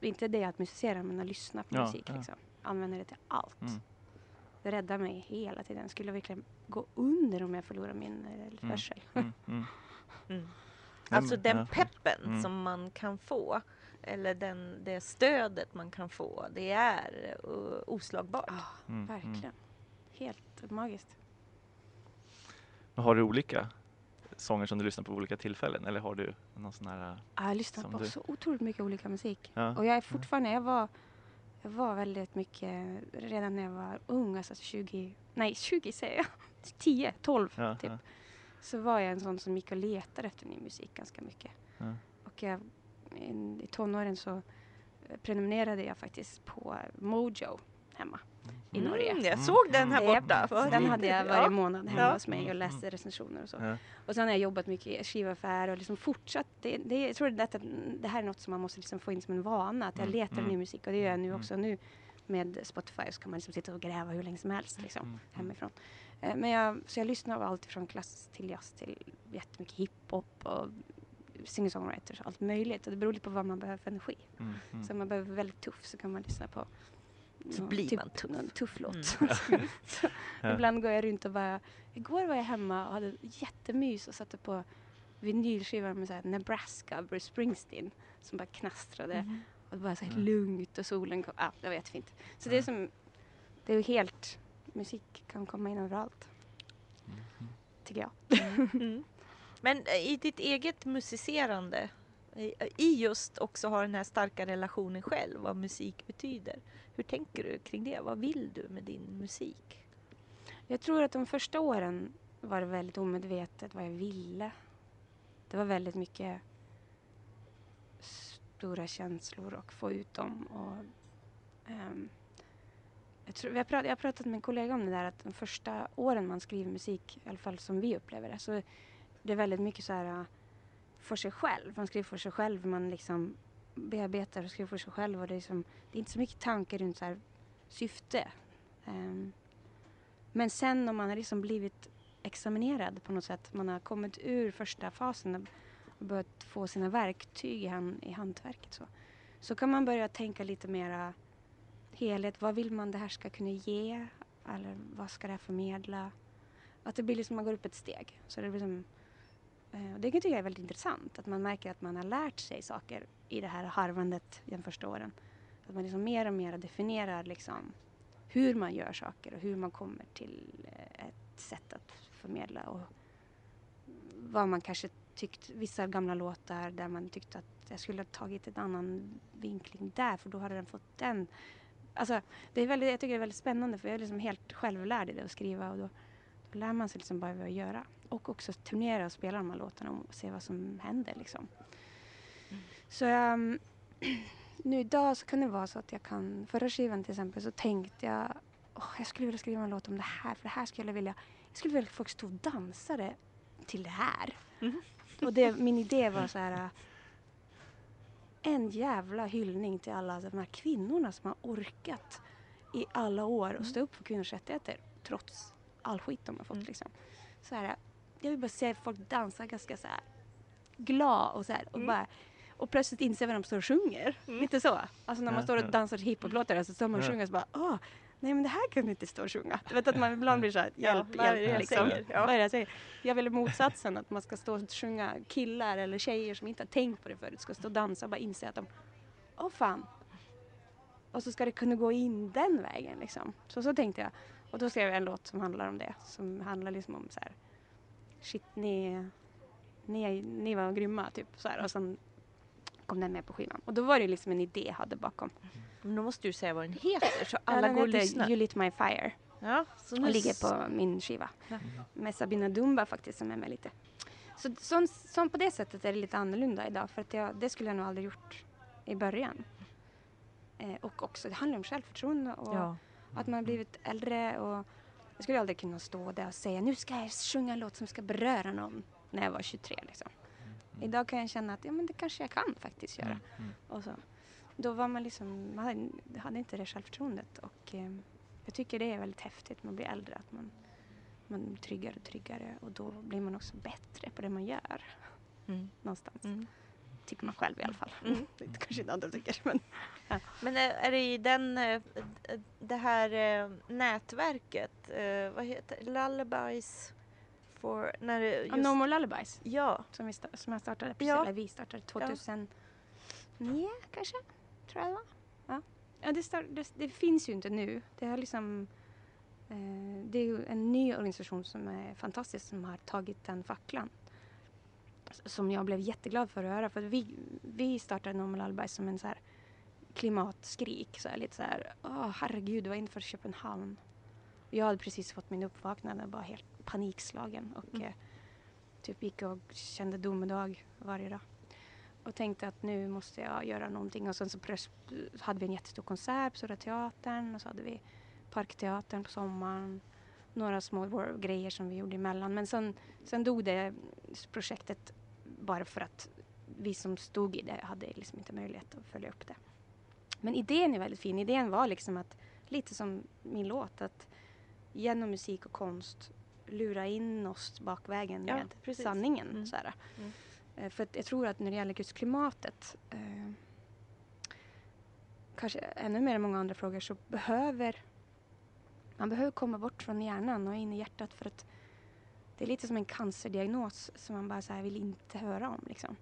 inte det att musicera men att lyssna på Ja, musik. ja. Liksom. Använder det till allt. Mm. Det räddar mig hela tiden. Skulle verkligen gå under om jag förlorar min eh, hörsel. Mm, mm. Mm. Alltså den ja. Peppen Mm. som man kan få eller den, det stödet man kan få, det är uh, oslagbart. Ja, Mm, mm. verkligen. Helt magiskt. Men Har du olika sånger som du lyssnar på vid olika tillfällen eller har du någon sån här? Ja, Jag har lyssnat Som på du. så otroligt mycket olika musik. Ja. Och jag är fortfarande, jag var, jag var väldigt mycket, redan när jag var ung, alltså 20, nej 20 säger jag, 10, 12 Ja, typ. ja, Så var jag en sån som gick och letade efter ny musik ganska mycket. Ja. Och jag, i, i tonåren så eh, prenumererade jag faktiskt på Mojo hemma i Mm, Norge. jag såg den här borta. Vad Den hade jag Ja. varje månad hemma Ja. hos mig och Mm, läste recensioner och så. Ja. Och sen har jag jobbat mycket i skivaffär och liksom fortsatt. Det, det, jag tror att det här är något som man måste liksom få in som en vana. Att jag Mm, letar mm. ny musik och det gör jag nu Mm. också. Nu med Spotify så kan man liksom sitta och gräva hur länge som helst liksom, Mm, mm. hemifrån. Eh, Men jag, så jag lyssnar av allt från klass till jazz till jättemycket hiphop och singer-songwriters och allt möjligt. Och det beror lite på vad man behöver för energi. Mm, mm. Så om man behöver vara väldigt tuff så kan man lyssna på Så någon blir typ, man tuff. någon tuff låt. Mm. så, Ja. Ibland går jag runt och bara... Igår var jag hemma och hade jättemys och satte på vinylskivan med så här Nebraska Bruce Springsteen som bara knastrade. Mm. Och det var så här Mm. lugnt och solen kom. Ah, det var jättefint. Så det är Ja. som... Det är ju helt... Musik kan komma in överallt, Mm, mm. tycker jag. Men eh, i ditt eget musicerande, eh, i, just också ha den här starka relationen själv, vad musik betyder. Hur tänker du kring det? Vad vill du med din musik? Jag tror att de första åren var det väldigt omedvetet vad jag ville. Det var väldigt mycket stora känslor och få ut dem. Och, um, jag, tror, jag, prat, jag har pratat med en kollega om det där att de första åren man skriver musik, i alla fall som vi upplever det, så det är väldigt mycket så här äh, för sig själv. Man skriver för sig själv, man liksom bearbetar och skriver för sig själv och det är, som, det är inte så mycket tankar runt så här syfte. Um, men sen om man har liksom blivit examinerad på något sätt, man har kommit ur första fasen och börjat få sina verktyg i, hand, i hantverket så, så kan man börja tänka lite mera helhet. Vad vill man det här ska kunna ge? Eller vad ska det här förmedla? Att det blir liksom, man går upp ett steg. Så det blir som, Eh, det tycker jag är väldigt intressant, att man märker att man har lärt sig saker i det här harvandet de första åren. Att man liksom mer och mer definierar liksom hur man gör saker och hur man kommer till eh, ett sätt att förmedla och vad man kanske tyckt, vissa gamla låtar där man tyckte att jag skulle ha tagit en annan vinkling där för då hade den fått den. Alltså, det är väldigt, jag tycker det är väldigt spännande för jag är liksom helt självlärd i det att skriva och då, då lär man sig liksom bara vad att göra. Och också turnera och spela de här låtarna och se vad som händer liksom. Så um, nu idag så kan det vara så att jag kan, förra skivan till exempel så tänkte jag åh, jag skulle vilja skriva en låt om det här för det här skulle jag vilja, jag skulle vilja att folk stod och dansade till det här. Mhm. Och det, min idé var så här en jävla hyllning till alla de här kvinnorna som har orkat i alla år och stå upp för kvinnors rättigheter trots all skit de har fått. Mm. Liksom. Så här, jag vill bara se folk dansa ganska så här glad och så här. Och, Mm. bara, och plötsligt inser vad de står och sjunger. Lite så. Alltså när man Ja, står och ja. dansar hiphop-låtar så står man och Ja. sjunger och så bara åh, nej men det här kan du inte stå och sjunga. Du vet att man ibland blir så här, Ja, hjälp, det hjälp jag liksom. säger? Ja. Vad är det jag säger? Jag vill motsatsen, att man ska stå och sjunga killar eller tjejer som inte har tänkt på det förut ska stå och dansa och bara inse att de, åh fan. Och så ska det kunna gå in den vägen liksom. Så så tänkte jag. Och då skrev jag en låt som handlar om det. Som handlar liksom om så här, shit ni, ni, ni var grymma typ så här. Och sen kom den med på skivan. Och då var det liksom en idé jag hade bakom. Men då måste du säga vad den heter så alla går och lyssnar. You lit my fire. Ja, så Och ligger på min skiva. Ja. Med Sabina Dumba faktiskt som är med lite. Så som, som på det sättet är det lite annorlunda idag. För att jag, det skulle jag nog aldrig gjort i början. Eh, och också, det handlar om självförtroende och Ja. att man har blivit äldre. Och jag skulle aldrig kunna stå där och säga nu ska jag sjunga en låt som ska beröra någon när jag var 23. Liksom. Idag kan jag känna att ja, men det kanske jag kan faktiskt göra. Mm, mm. Och så. Då var man liksom, man hade, hade inte det självförtroendet. Och eh, jag tycker det är väldigt häftigt man blir äldre. Att man, man blir tryggare och tryggare och då blir man också bättre på det man gör. Mm. Någonstans. Mm. Tycker man själv i alla fall. Mm. Det kanske inte andra tycker. Men Men är, är det i den, eh, det här eh, nätverket, eh, vad heter Lullabies for, när det just, No More Lullabies Ja, som, vi som jag startade precis, Ja. eller vi startade 2009 kanske. Tror jag det var. Ja, ja det, start, det, det finns ju inte nu. Det har liksom eh, det är ju en ny organisation som är fantastisk som har tagit den facklan. Som jag blev jätteglad för att höra. För att vi, vi startade Normal Lullabies som en så här klimatskrik. Så här, lite så här, åh herregud, var inför Köpenhamn. Jag hade precis fått min uppvaknande och var helt panikslagen. Och Mm. eh, typ gick och kände domedag varje dag. Och tänkte att nu måste jag göra någonting. Och sen så hade vi en jättestor konsert på Stora Teatern. Och så hade vi Parkteatern på sommaren. Några små grejer som vi gjorde emellan. Men sen, sen dog det projektet bara för att vi som stod i det hade liksom inte möjlighet att följa upp det. Men idén är väldigt fin. Idén var liksom att, lite som min låt, att genom musik och konst lura in oss bakvägen Ja, med precis. sanningen. Mm. Så. Mm. Eh, För jag tror att när det gäller just klimatet, eh, kanske ännu mer än många andra frågor, så behöver man behöver komma bort från hjärnan och in i hjärtat för att det är lite som en cancerdiagnos som man bara så vill inte höra om. Liksom.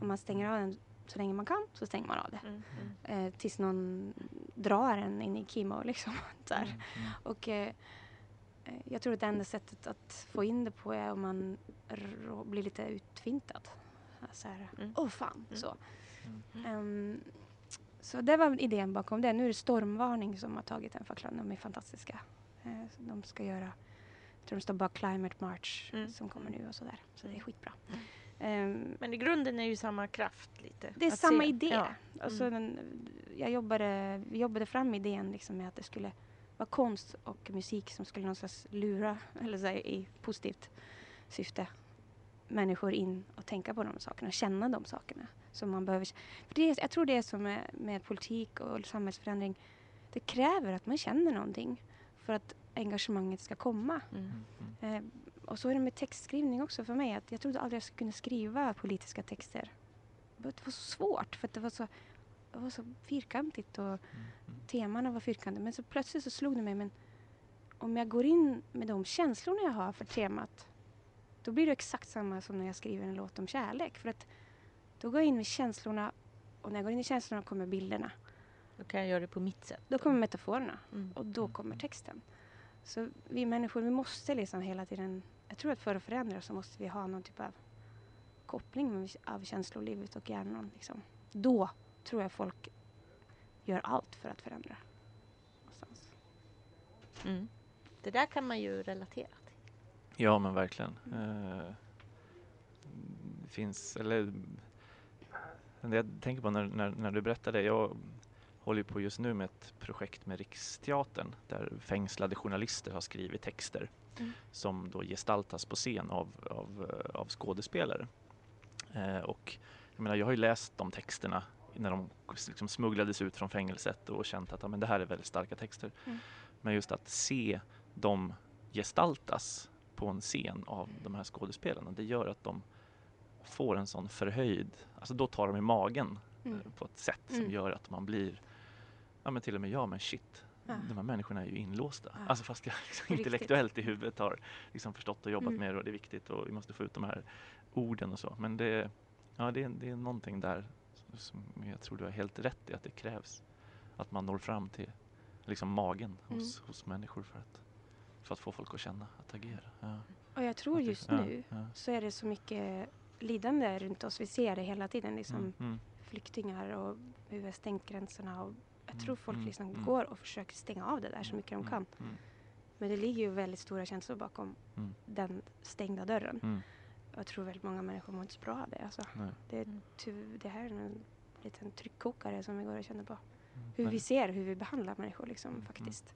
Om man stänger av den så länge man kan så stänger man av det. mm, mm. Eh, tills någon drar en in i kemo. Liksom. Mm, mm. Och eh, eh, jag tror att det enda sättet att få in det på är om man blir lite utfintad. Så här, Mm. åh fan, Mm. så. Ehm, så det var idén bakom det. Nu är det Stormvarning som har tagit den facklan. De är fantastiska. Eh, de ska göra, tror de står bara Climate March Mm. som kommer nu och sådär. Så det är skitbra. Ehm, Men i grunden är ju samma kraft lite. det är samma se. idé. Ja. Alltså Mm. den, jag jobbade, vi jobbade fram idén liksom med att det skulle vara konst och musik som skulle någonstans lura, eller så här, i positivt syfte, människor in och tänka på de sakerna, känna de sakerna som man behöver. För det är, jag tror det är som med, med politik och samhällsförändring. Det kräver att man känner någonting för att engagemanget ska komma. Mm. Mm. Eh, och så är det med textskrivning också för mig. Att jag trodde aldrig jag skulle kunna skriva politiska texter. Det var så svårt för att det var så, det var så fyrkantigt och Mm. temana var fyrkantiga. Men så plötsligt så slog det mig, men om jag går in med de känslorna jag har för temat, då blir det exakt samma som när jag skriver en låt om kärlek. För att då går jag in med känslorna och när jag går in i känslorna kommer bilderna. Då kan jag göra det på mitt sätt. Då kommer metaforerna Mm. och då kommer texten. Så vi människor, vi måste liksom hela tiden, jag tror att för att förändra så måste vi ha någon typ av koppling av känslolivet och hjärnan. Liksom. Då tror jag folk gör allt för att förändra. Mm. Det där kan man ju relatera till. Ja men verkligen. Eh, det finns, eller det jag tänker på när, när, när du berättar det. Jag håller på just nu med ett projekt med Riksteatern där fängslade journalister har skrivit texter Mm. som då gestaltas på scen av, av, eh, av skådespelare. Eh, och jag, menar, jag har ju läst de texterna när de liksom smugglades ut från fängelset och känt att ja, men det här är väldigt starka texter. Mm. Men just att se dem gestaltas på en scen av de här skådespelarna, det gör att de får en sån förhöjd, alltså då tar de i magen Mm. eh, på ett sätt som Mm. gör att man blir, ja men till och med jag, men shit, Ja. de här människorna är ju inlåsta. Ja. Alltså fast jag liksom intellektuellt i huvudet har liksom förstått och jobbat Mm. med det och det är viktigt och vi måste få ut de här orden och så. Men det, ja, det, är, det är någonting där som jag tror du har helt rätt i att det krävs. Att man når fram till liksom magen hos, hos människor för att, för att få folk att känna, att agera. Ja. Och jag tror Att det- just ja, nu ja. så är det så mycket lidande runt oss. Vi ser det hela tiden. Liksom Mm, mm, flyktingar och hur vi har stängt gränserna. Och jag Mm, tror folk mm, liksom mm. går och försöker stänga av det där så mycket de mm, kan. mm, Men det ligger ju väldigt stora känslor bakom Mm. den stängda dörren. mm. Jag tror väldigt många människor mår inte så bra av det. Alltså, det, Mm. det här är en liten tryckkokare som vi går och känner på. Mm. Hur Nej. vi ser hur vi behandlar människor liksom, Mm, faktiskt.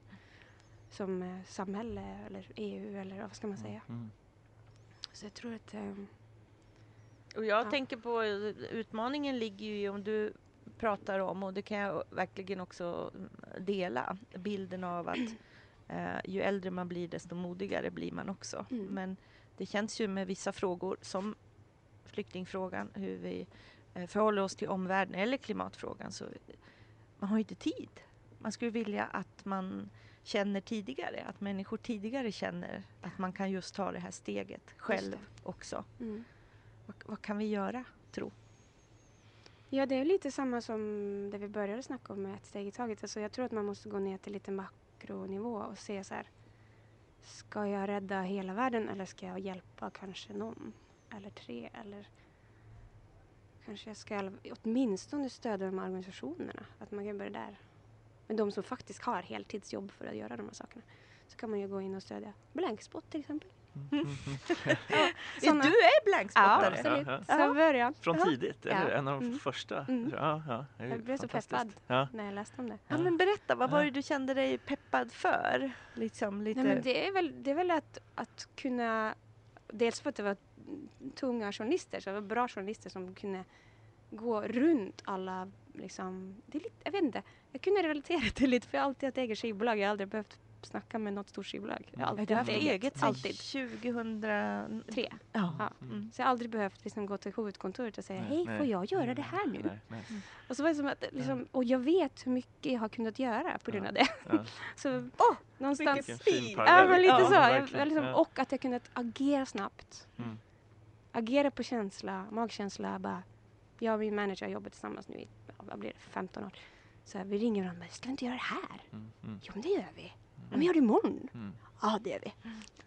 Som eh, samhälle eller EU eller vad ska man säga. Mm. Så jag tror att eh, Och jag Ja. tänker på eh, utmaningen ligger ju i om du pratar om och det kan jag verkligen också dela bilden av att eh, ju äldre man blir desto modigare blir man också. Mm. Men det känns ju med vissa frågor som flyktingfrågan, hur vi eh, förhåller oss till omvärlden eller klimatfrågan så man har ju inte tid. Man skulle vilja att man känner tidigare, att människor tidigare känner att man kan just ta det här steget själv också. mm. Vad, vad kan vi göra, tro? Ja, det är lite samma som det vi började snacka om med ett steg i taget. Alltså jag tror att man måste gå ner till lite makronivå och se så här. Ska jag rädda hela världen eller ska jag hjälpa kanske någon eller tre eller kanske jag ska åtminstone stödja de här organisationerna. Att man kan börja där. Men de som faktiskt har heltidsjobb för att göra de här sakerna. Så kan man ju gå in och stödja Blankspot till exempel. Mm, mm, Såna- Du är Ja, blankspottare? absolut. Ja, Så ja. början. Från tidigt, eller? Ja. En av de Mm. första? Mm. Ja, det Jag blev så peppad. Ja. när jag läste om det. Ja, men berätta, vad var det du kände dig peppad för? Liksom lite... Nej, men det är väl, det är väl att, att kunna... Dels för att det var tunga journalister, så det var bra journalister som kunde gå runt alla... Liksom, det är lite, jag vet inte, jag kunde relatera till lite för jag har alltid haft eget skivbolag. Jag har aldrig behövt snacka med något stort skivbolag. Jag har alltid du har haft eget sedan Alltid. 2003. Tre. Ja. Ja. Mm. Så jag har aldrig behövt liksom, gå till huvudkontoret och säga Nej, hej, nej. får jag göra det här nu? Nej, nej. Och så var det som att, liksom, och jag vet hur mycket jag har kunnat göra på grund av det. Ja. Så Åh, någonstans... vilken fin. Ja, men lite Ja, så. Jag, jag liksom, Ja. Och att jag kunnat agera snabbt. Mm. Agera på känsla, magkänsla. Bara, jag och min manager har jobbat tillsammans nu i vad blir det, 15 år. Så här, vi ringer varandra. Ska vi inte göra det här? Mm, mm, Jo, men det gör vi. Ja, men gör det imorgon. mm. Ja, det gör vi.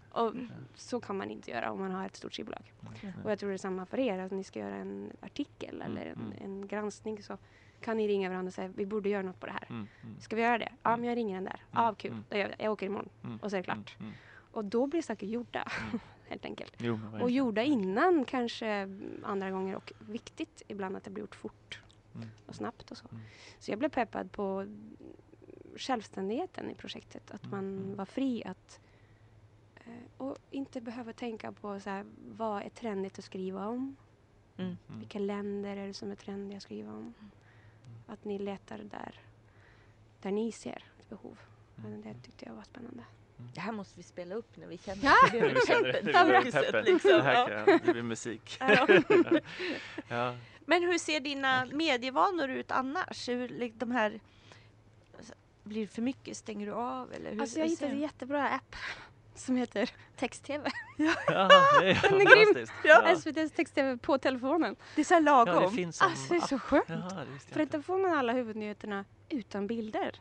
Och så kan man inte göra om man har ett stort skivbolag. Nej, Och jag tror det är samma för er. Att ni ska göra en artikel Mm, eller en, mm. en granskning så kan ni ringa varandra och säga vi borde göra något på det här. Mm, mm, Ska vi göra det? Ja, Mm. men jag ringer den där. Mm, Ja, kul. mm. Då gör vi det. Jag åker imorgon. mm, Och så är det klart. mm, mm. Och då blir saker gjorda. Mm. Helt enkelt. Jo, Och gjorda innan kanske andra gånger och viktigt ibland att det blir gjort fort Mm. och snabbt och så. Mm. Så jag blev peppad på självständigheten i projektet. Att Mm, man mm. var fri att eh, och inte behöva tänka på så här, vad är trendigt att skriva om? Mm. Mm. Vilka länder är det som är trendiga att skriva om? Att ni letar där, där ni ser ett behov. Mm. Det tyckte jag var spännande. Det här måste vi spela upp när vi känner Ja. det. Nu känner det, peppen. liksom. Det här kan, det blir musik. Ja. ja. Men hur ser dina medievanor ut annars? Hur, de här, blir det för mycket? Stänger du av? Eller hur, Alltså jag hur hittade en jättebra app som heter Text-TV. Ja, det är Den är grym. Ja. Ja. SVTs Text-TV på telefonen. Det är så här ja, lagom. det finns som Alltså det är så skönt. Jaha, För då inte. får man alla huvudnyheterna utan bilder.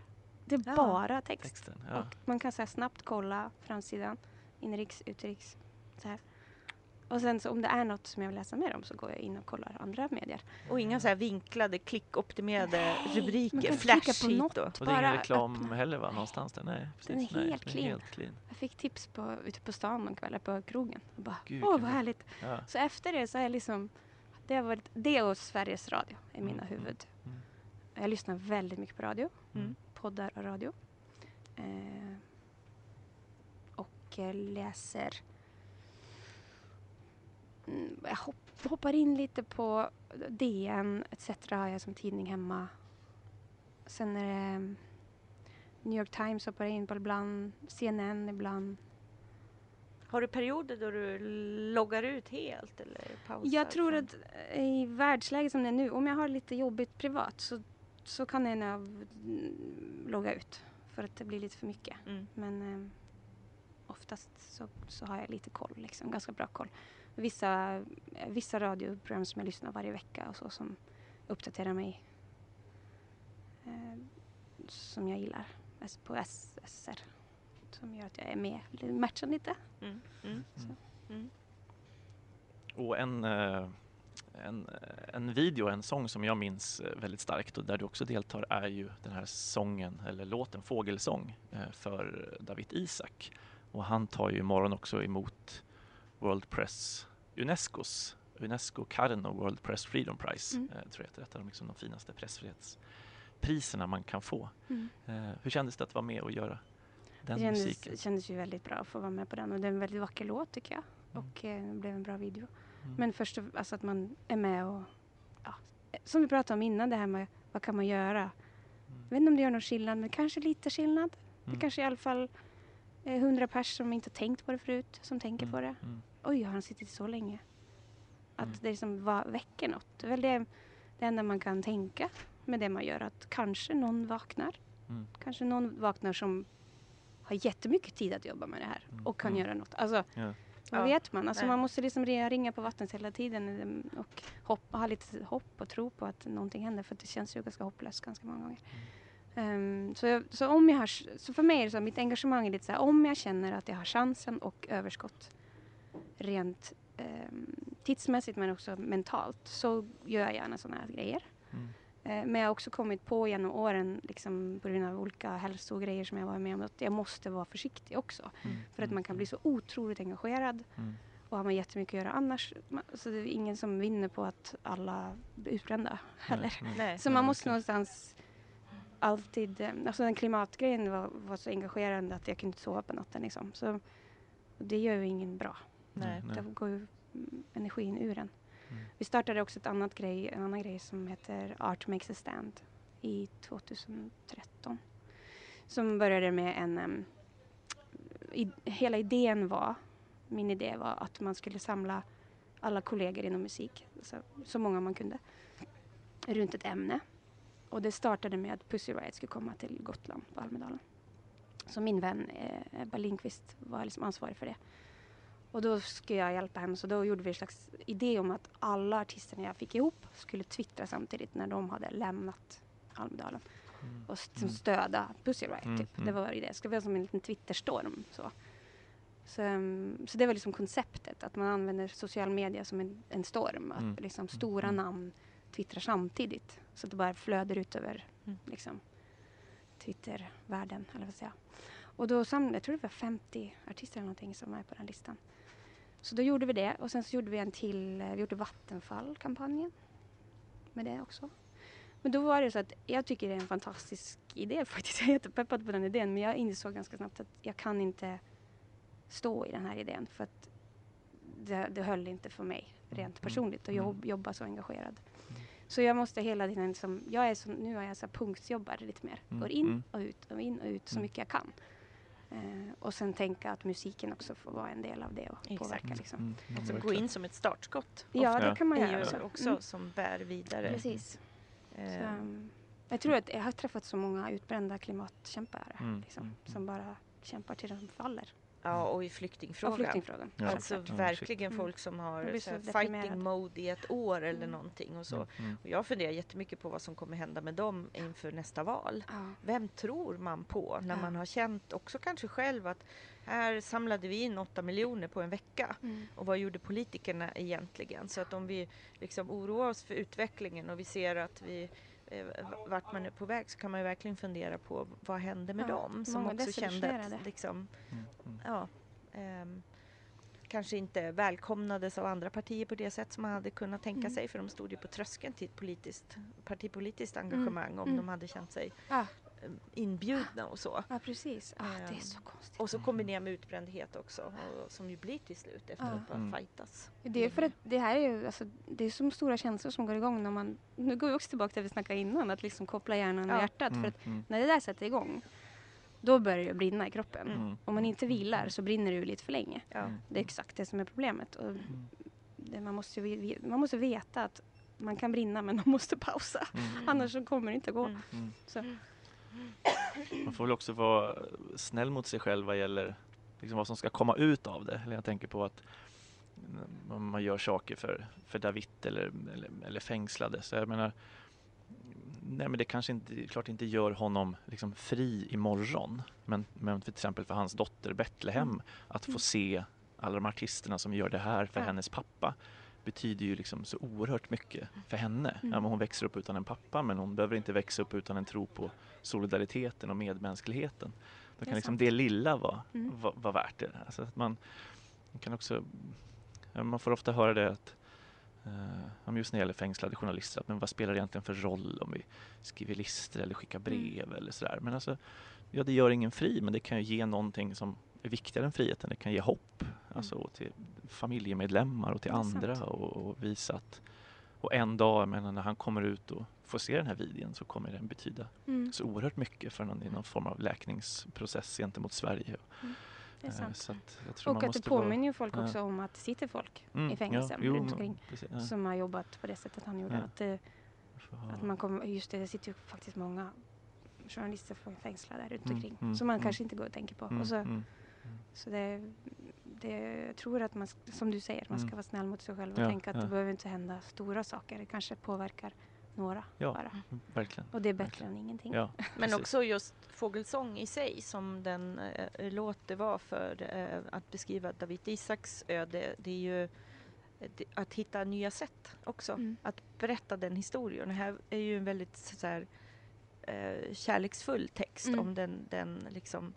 Det är Ja. bara text. Texten. Ja. Och man kan så här snabbt kolla framsidan, inrikes, utrikes. Så här. Och sen så om det är något som jag vill läsa mer om så går jag in och kollar andra medier. Och inga så här vinklade, klickoptimerade Nej, rubriker, flash hit något. och... Och det är ingen bara reklam öppna. heller va, någonstans där? Nej, precis. Den är Nej, helt den clean. helt clean. Jag fick tips på, ute på stan någon kväll, på krogen. Och bara, Gud, åh vad härligt. Ja. Så efter det så har jag liksom, det har varit, det och Sveriges Radio är mina Mm, huvud. mm. Jag lyssnar väldigt mycket på radio, Mm. poddar och radio. Eh, och eh, läser, mm, jag hopp, hoppar in lite på DN etc. har jag som tidning hemma. Sen är det mm, New York Times hoppar jag in på ibland, CNN ibland. Har du perioder då du loggar ut helt eller pausar? Jag tror att eh, i världsläget som det är nu, om jag har lite jobbigt privat så, så kan jag mm, logga ut för att det blir lite för mycket. Mm. Men eh, oftast så, så har jag lite koll, liksom, ganska bra koll. Vissa, eh, vissa radioprogram som jag lyssnar varje vecka och så som uppdaterar mig eh, som jag gillar på SSR som gör att jag är med, matchar lite. Mm. Mm. Så. Mm. Och en, eh, en, en video, en sång som jag minns eh, väldigt starkt och där du också deltar är ju den här sången eller låten Fågelsång eh, för David Isak. Och han tar ju imorgon också emot World Press Unescos Unesco Carno World Press Freedom Prize. Mm. Eh, tror jag heter. Ett av de, liksom, de finaste pressfrihetspriserna man kan få. Mm. Eh, hur kändes det att vara med och göra den det kändes, musiken? kändes ju väldigt bra att få vara med på den och det är en väldigt vacker låt tycker jag. Mm. Och eh, det blev en bra video. Mm. Men först alltså att man är med och ja, som vi pratade om innan det här med vad kan man göra. Mm. Jag vet inte om det gör någon skillnad men kanske lite skillnad. Det Mm. kanske i alla fall är hundra pers som inte tänkt på det förut som tänker Mm. på det. Mm. Oj, har han suttit så länge? Att Mm. det liksom va, väcker något. Det är väl det, det enda man kan tänka med det man gör. Att kanske någon vaknar. Mm. Kanske någon vaknar som har jättemycket tid att jobba med det här Mm. och kan Mm. göra något. Alltså, Ja. vad Ja. vet man? Alltså, man måste liksom ringa på vattnet hela tiden eh, och hoppa, ha lite hopp och tro på att någonting händer. För att det känns ju ganska hopplöst ganska många gånger. Ehm, så, jag, så, om jag har, så för mig är det så mitt engagemang är lite så här, om jag känner att jag har chansen och överskott rent ehm, tidsmässigt men också mentalt så gör jag gärna sådana här grejer. Mm. Eh, Men jag har också kommit på genom åren, liksom, på grund av olika hälsogrejer som jag varit med om, att jag måste vara försiktig också. Mm. För att man kan bli så otroligt engagerad Mm. och har man jättemycket att göra annars. ma- Så det är ingen som vinner på att alla blir utbrända heller. Nej. Nej. Så man måste någonstans alltid, eh, alltså den klimatgrejen var, var så engagerande att jag kunde inte sova på natten liksom. Så det gör ju ingen bra. Nej. Nej. Då går ju mm, energin ur en. Mm. Vi startade också ett annat grej, en annan grej som heter Art Makes a Stand i 2013. Som började med en... em, i, hela idén var, min idé var att man skulle samla alla kollegor inom musik, så, så många man kunde, runt ett ämne. Och det startade med att Pussy Riot skulle komma till Gotland på Almedalen. Så min vän eh, Ebba Lindqvist var liksom ansvarig för det. Och då skulle jag hjälpa henne så då gjorde vi en slags idé om att alla artisterna jag fick ihop skulle twittra samtidigt när de hade lämnat Almedalen Mm. och st- Mm. stöda Pussy Riot. Mm, Typ. mm. Det var det. Det skulle vara som en liten Twitterstorm. Så. Så, um, så det var liksom konceptet, att man använder social media som en, en storm. Att Mm. liksom stora namn twittrar samtidigt. Så att det bara flödar ut över Mm. liksom, Twittervärlden. Eller vad säga. Och då samlade, jag tror det var 50 artister eller någonting som med på den listan. Så då gjorde vi det och sen så gjorde vi en till, vi gjorde Vattenfall-kampanjen med det också. Men då var det så att jag tycker det är en fantastisk idé faktiskt. Jag är jättepeppad på den idén men jag insåg ganska snabbt att jag kan inte stå i den här idén för att det, det höll inte för mig rent Mm. personligt och Mm. jobb, jobba så engagerad. Så jag måste hela tiden, liksom, jag är så, nu är jag så här punktsjobbare lite mer. Mm, Går in mm. och ut och in och ut så Mm. mycket jag kan. Eh, och sen tänka att musiken också får vara en del av det och Exakt. påverka. Liksom. Mm, mm, Alltså gå in som ett startskott. Ja, Ofta. det kan man är göra. ju så. också Mm. som bär vidare. Precis. Så, Eh, um, jag tror att jag har träffat så många utbrända klimatkämpar Mm, liksom, mm, som bara kämpar till de faller. Ja, och i flyktingfrågan. flyktingfrågan. Ja. Alltså Ja, verkligen Mm. folk som har här, fighting mode i ett år eller Mm. någonting och så. Mm, mm. Och jag funderar jättemycket på vad som kommer hända med dem inför nästa val. Ja. Vem tror man på när Ja. man har känt också kanske själv att här samlade vi in 8 miljoner på en vecka. Mm. Och vad gjorde politikerna egentligen? Så att om vi liksom oroar oss för utvecklingen och vi ser att vi vart man är på väg så kan man ju verkligen fundera på vad hände med Ja, dem som också kände att liksom, Mm, mm. ja, ehm, kanske inte välkomnades av andra partier på det sätt som man hade kunnat tänka Mm. sig för de stod ju på tröskeln till ett politiskt, partipolitiskt engagemang om mm. de hade känt sig Ja. Inbjudna och så. ja, precis. Ah, det är Ehm, så konstigt. Och så kombinerat med utbrändhet också och, som ju blir till slut efter att bara Mm. fightas. Det är för att det här är ju, alltså, det är som stora känslor som går igång när man, nu går vi också tillbaka till det vi snackade innan, att liksom koppla hjärnan och Ja. hjärtat. För Mm, att mm. när det där sätter igång då börjar det brinna i kroppen. Mm. Om man inte vilar så brinner det ju lite för länge. Ja. Mm. Det är exakt det som är problemet. Och Mm. det, man, måste, ju man måste veta att man kan brinna men man måste pausa. Mm. Annars så kommer det inte gå. Mm. Mm. Så. Man får väl också vara snäll mot sig själv vad gäller liksom vad som ska komma ut av det. Eller jag tänker på att man gör saker för, för David eller, eller, eller fängslade. Så jag menar, nej men det kanske inte, klart inte gör honom liksom fri imorgon. Men, men för till exempel för hans dotter Betlehem, att få Mm. se alla de artisterna som gör det här för hennes pappa betyder ju liksom så oerhört mycket för henne. Mm. Ja, hon växer upp utan en pappa men hon behöver inte växa upp utan en tro på solidariteten och medmänskligheten. Då Det kan liksom sant. det lilla vara, Mm. vara, vara värt det. Alltså att man, man kan också, man får ofta höra det att om just när det gäller fängslade journalister, att men vad spelar det egentligen för roll om vi skriver listor eller skickar brev eller sådär. Men alltså, ja det gör ingen fri men det kan ju ge någonting som är viktigare än friheten. Det kan ge hopp alltså, till familjemedlemmar och till andra och, och visa att och en dag, menar, när han kommer ut och får se den här videon så kommer den betyda Mm. så oerhört mycket för någon, i någon form av läkningsprocess gentemot Sverige. Det är Eh. Så att jag tror Och att det påminner ju folk Ja. också om att det sitter folk Mm, i fängelse ja, jo, runt men omkring precis, ja. som har jobbat på det sättet han gjorde. Att, ha- att man kommer, just det, det sitter ju faktiskt många journalister från fängslade runt Mm, omkring mm, som man mm. kanske inte går och tänker på. Mm, Och så, mm. Så det, det, jag tror att man, som du säger, man ska Mm. vara snäll mot sig själv och Ja, tänka att ja. det behöver inte hända stora saker. Det kanske påverkar några Ja. bara. Verkligen. Och det är bättre verkligen. än ingenting. Ja, Men också just Fågelsång i sig som den eh, låt det var för eh, att beskriva David Isaks öde. Det är ju det, att hitta nya sätt också. Mm. Att berätta den historien. Det här är ju en väldigt så här, eh, kärleksfull text Mm. om den, den liksom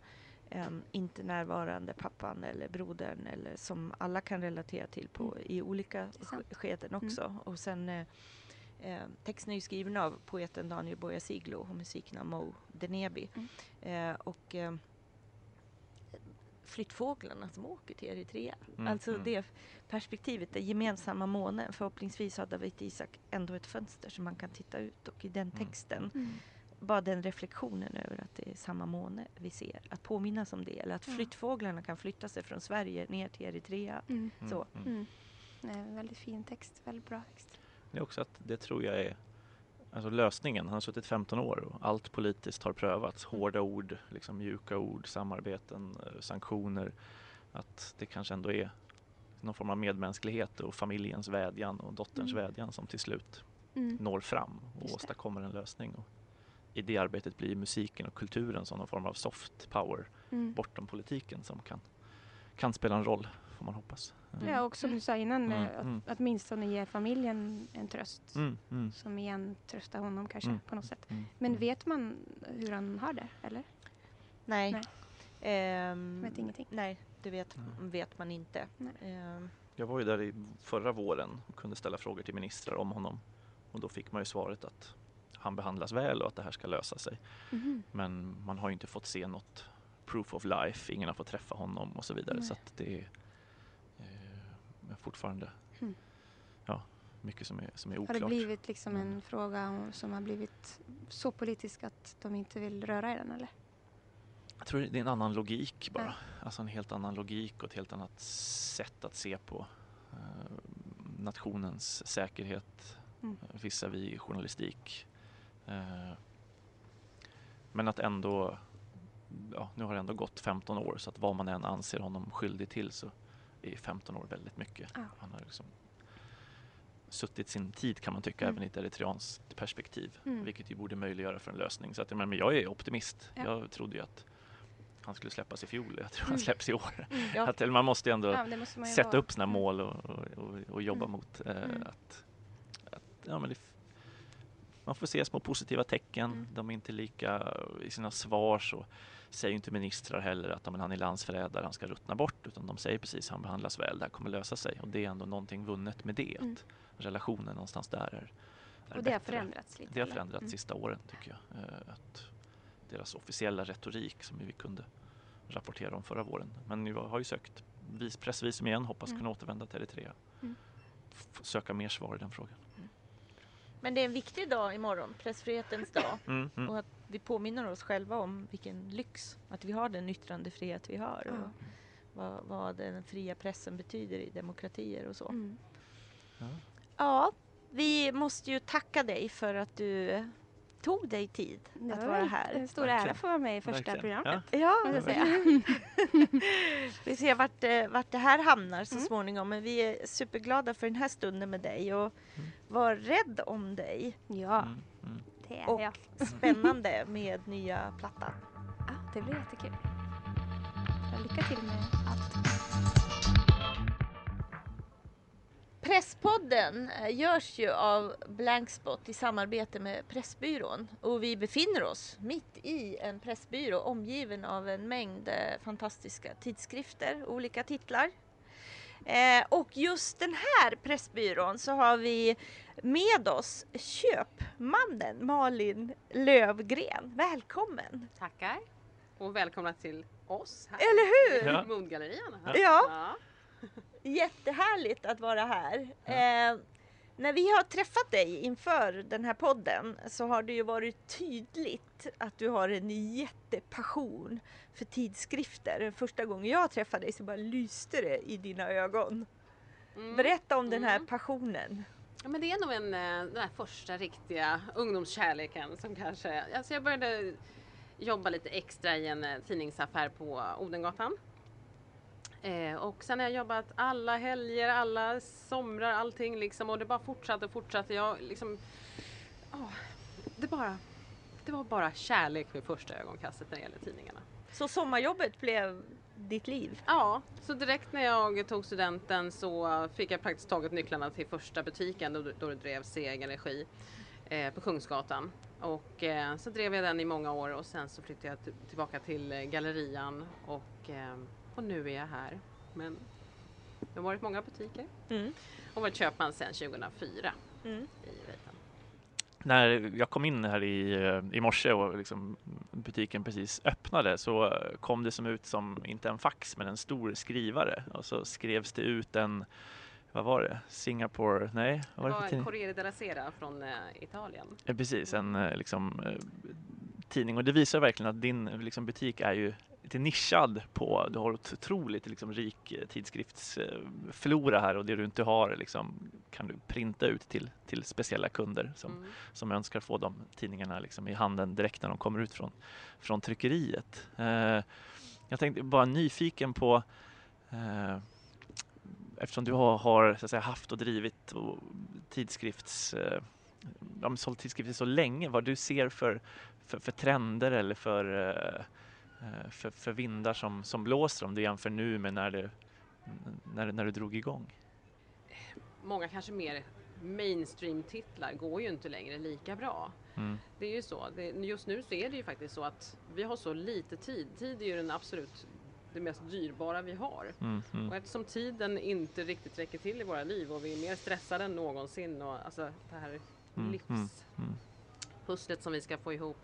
em, inte närvarande pappan eller brodern eller som alla kan relatera till på, i olika Mm. sant. Mm. sk- skeden också. Och sen eh, eh, texten är ju skriven av poeten Daniel Boyasiglo och musiken av Mo Denebi. Mm. Eh, och eh, flyttfåglarna som åker till Eritrea. Mm, alltså mm. det perspektivet, den gemensamma månen. Förhoppningsvis har David Isak ändå ett fönster som man kan titta ut och i den Mm. texten Mm. Bara den reflektionen över att det är samma måne vi ser. Att påminnas om det eller att flyttfåglarna kan flytta sig från Sverige ner till Eritrea. Mm. Mm, så. mm. Mm. Nej, väldigt fin text, väldigt bra text. Det är också att det tror jag är alltså lösningen. Han har suttit 15 år och allt politiskt har prövats. Hårda ord, liksom mjuka ord, samarbeten, eh, sanktioner. Att det kanske ändå är någon form av medmänsklighet och familjens vädjan och dotterns Mm. vädjan som till slut Mm. når fram och Just åstadkommer en lösning. I det arbetet blir musiken och kulturen som någon form av soft power Mm. bortom politiken som kan, kan spela en roll, får man hoppas. Mm. Ja, och som du sa innan, Mm, mm. att, åtminstone ge familjen en tröst. Mm, mm, Som igen tröstar honom kanske Mm. på något sätt. mm, Men vet man hur han har det, eller? Nej. Nej. Ehm, Vet ingenting. Nej, det vet, vet man inte. Nej. Ehm, Jag var ju där i förra våren och kunde ställa frågor till ministrar om honom. Och då fick man ju svaret att han behandlas väl och att det här ska lösa sig. Mhm. Men man har ju inte fått se något proof of life, ingen har fått träffa honom och så vidare. Nej. Så att det är eh, fortfarande Mm. ja, mycket som är, som är Har oklart. det blivit liksom en Mm. fråga om- som har blivit så politisk att de inte vill röra i den, eller? Jag tror det är en annan logik bara. Ja. Alltså en helt annan logik och ett helt annat sätt att se på eh, nationens säkerhet Mm. eh, visavi journalistik. Eh, men att ändå, ja, nu har det ändå gått 15 år så att vad man än anser honom skyldig till så är 15 år väldigt mycket. Ja. Han har liksom suttit sin tid kan man tycka Mm. även i ett eritreanskt perspektiv. Mm. Vilket ju borde möjliggöra för en lösning. Så att, men jag är optimist. Ja. Jag trodde ju att han skulle släppas i fjol. Jag tror Mm. han släpps i år. ja. Att, eller man måste ju ändå Ja, måste ju sätta vara. upp sina Mm. mål och, och, och, och jobba Mm. mot. Eh, Mm. att, att, ja, men det, man får se små positiva tecken. Mm. De är inte lika, i sina svar så säger inte ministrar heller att men han är landsförrädare, han ska ruttna bort. Utan de säger precis han behandlas väl, det här kommer lösa sig. Och det är ändå någonting vunnet med det. Mm. Relationen någonstans där är, är Och det har bättre. förändrats lite? Det har förändrats Mm. sista åren tycker jag. Eh, Att deras officiella retorik som vi kunde rapportera om förra våren. Men jag har ju sökt vis, pressvisum igen, hoppas Mm. kunna återvända till Eritrea. Mm. Söka mer svar i den frågan. Men det är en viktig dag imorgon, pressfrihetens dag. Mm, mm. Och att vi påminner oss själva om vilken lyx att vi har den yttrandefrihet vi har. Ja. Och vad, vad den fria pressen betyder i demokratier och så. Mm. Ja, vi måste ju tacka dig för att du tog dig tid att var vara här. En stor Verkligen. ära att få vara med i första Verkligen. programmet. Ja, jag säga. vi ser vart, det- vart det här hamnar så Mm. småningom. Men vi är superglada för den här stunden med dig och Mm. var rädd om dig. Ja, Mm, mm. det är Och- jag. Spännande med nya plattan. Ja, det blir jättekul. Ja, lycka till med allt. Presspodden eh, görs ju av Blankspot i samarbete med Pressbyrån och vi befinner oss mitt i en pressbyrå omgiven av en mängd eh, fantastiska tidskrifter, olika titlar. Eh, och just den här Pressbyrån så har vi med oss köpmannen Malin Lövgren. Välkommen! Tackar och välkomna till oss här Eller hur? Ja. Modgallerian. Ja. Ja. Jättehärligt att vara här. Eh, när vi har träffat dig inför den här podden så har det ju varit tydligt att du har en jättepassion för tidskrifter. Första gången jag träffade dig så bara lyste det i dina ögon. Mm. Berätta om den här Mm. passionen. Ja, men det är nog en, eh, den här första riktiga ungdomskärleken som kanske... Alltså jag började jobba lite extra i en eh, tidningsaffär på Odengatan. Eh, och sen har jag jobbat alla helger, alla somrar, allting liksom och det bara fortsatte och fortsatte. Jag liksom... ja, det bara... Det var bara kärlek vid första ögonkastet när det gäller tidningarna. Så sommarjobbet blev ditt liv? Ja, så direkt när jag tog studenten så fick jag praktiskt taget nycklarna till första butiken då, då det drevs i egen regi eh, på Kungsgatan. Och eh, så drev jag den i många år och sen så flyttade jag tillbaka till eh, Gallerian och, eh, och nu är jag här. Men det har varit många butiker Mm. och varit köpman sedan 2004 Mm. i. När jag kom in här i, eh, i morse och liksom butiken precis öppnade så eh, kom det som ut som, inte en fax, men en stor skrivare. Och så skrevs det ut en, vad var det, Singapore, nej, Det var var? Corriere della Sera från eh, Italien. Ja, precis, en eh, liksom, eh, tidning och det visar verkligen att din eh, liksom, butik är ju lite nischad på, du har ett otroligt liksom, rik eh, tidskriftsflora här och det du inte har liksom, kan du printa ut till, till speciella kunder som, Mm. som önskar få de tidningarna liksom, i handen direkt när de kommer ut från, från tryckeriet. Eh, jag tänkte bara nyfiken på eh, eftersom du har, har säga, haft och drivit och tidskrifts eh, ja, sålt tidskrifter så länge, vad du ser för, för, för trender eller för, eh, för, för vindar som, som blåser om du jämför nu med när, det, när, när du drog igång? Många kanske mer mainstream-titlar går ju inte längre lika bra. Mm. Det är ju så. Det, just nu så är det ju faktiskt så att vi har så lite tid. Tid är ju den absolut det mest dyrbara vi har. Mm, mm, Och eftersom tiden inte riktigt räcker till i våra liv och vi är mer stressade än någonsin och alltså det här Mm, livspusslet mm. som vi ska få ihop.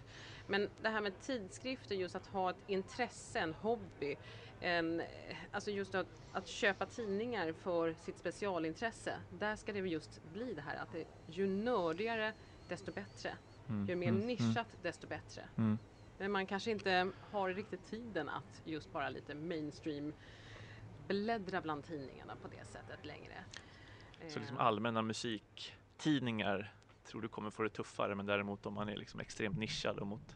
Men det här med tidskrifter, just att ha ett intresse, en hobby, en, alltså just att, att köpa tidningar för sitt specialintresse. Där ska det just bli det här att det, ju nördigare desto bättre. Mm, Ju mer mm, nischat desto bättre. Mm. Men man kanske inte har riktigt tiden att just bara lite mainstream bläddra bland tidningarna på det sättet längre. Så liksom Eh, allmänna musiktidningar tror du kommer få det tuffare men däremot om man är liksom extremt nischad och mot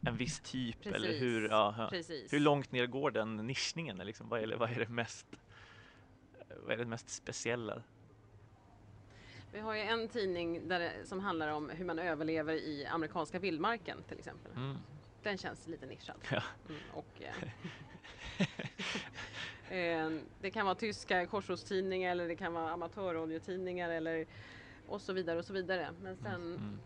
en viss typ eller Precis, hur, ja, hur långt ner går den nischningen? Liksom? Vad, är, vad är det mest vad är det mest speciella? Vi har ju en tidning där det, som handlar om hur man överlever i amerikanska vildmarken till exempel. Mm. Den känns lite nischad. Ja. Mm, och, eh, eh, det kan vara tyska korsordstidningar eller det kan vara amatörradiotidningar eller och så vidare och så vidare. Men sen Mm.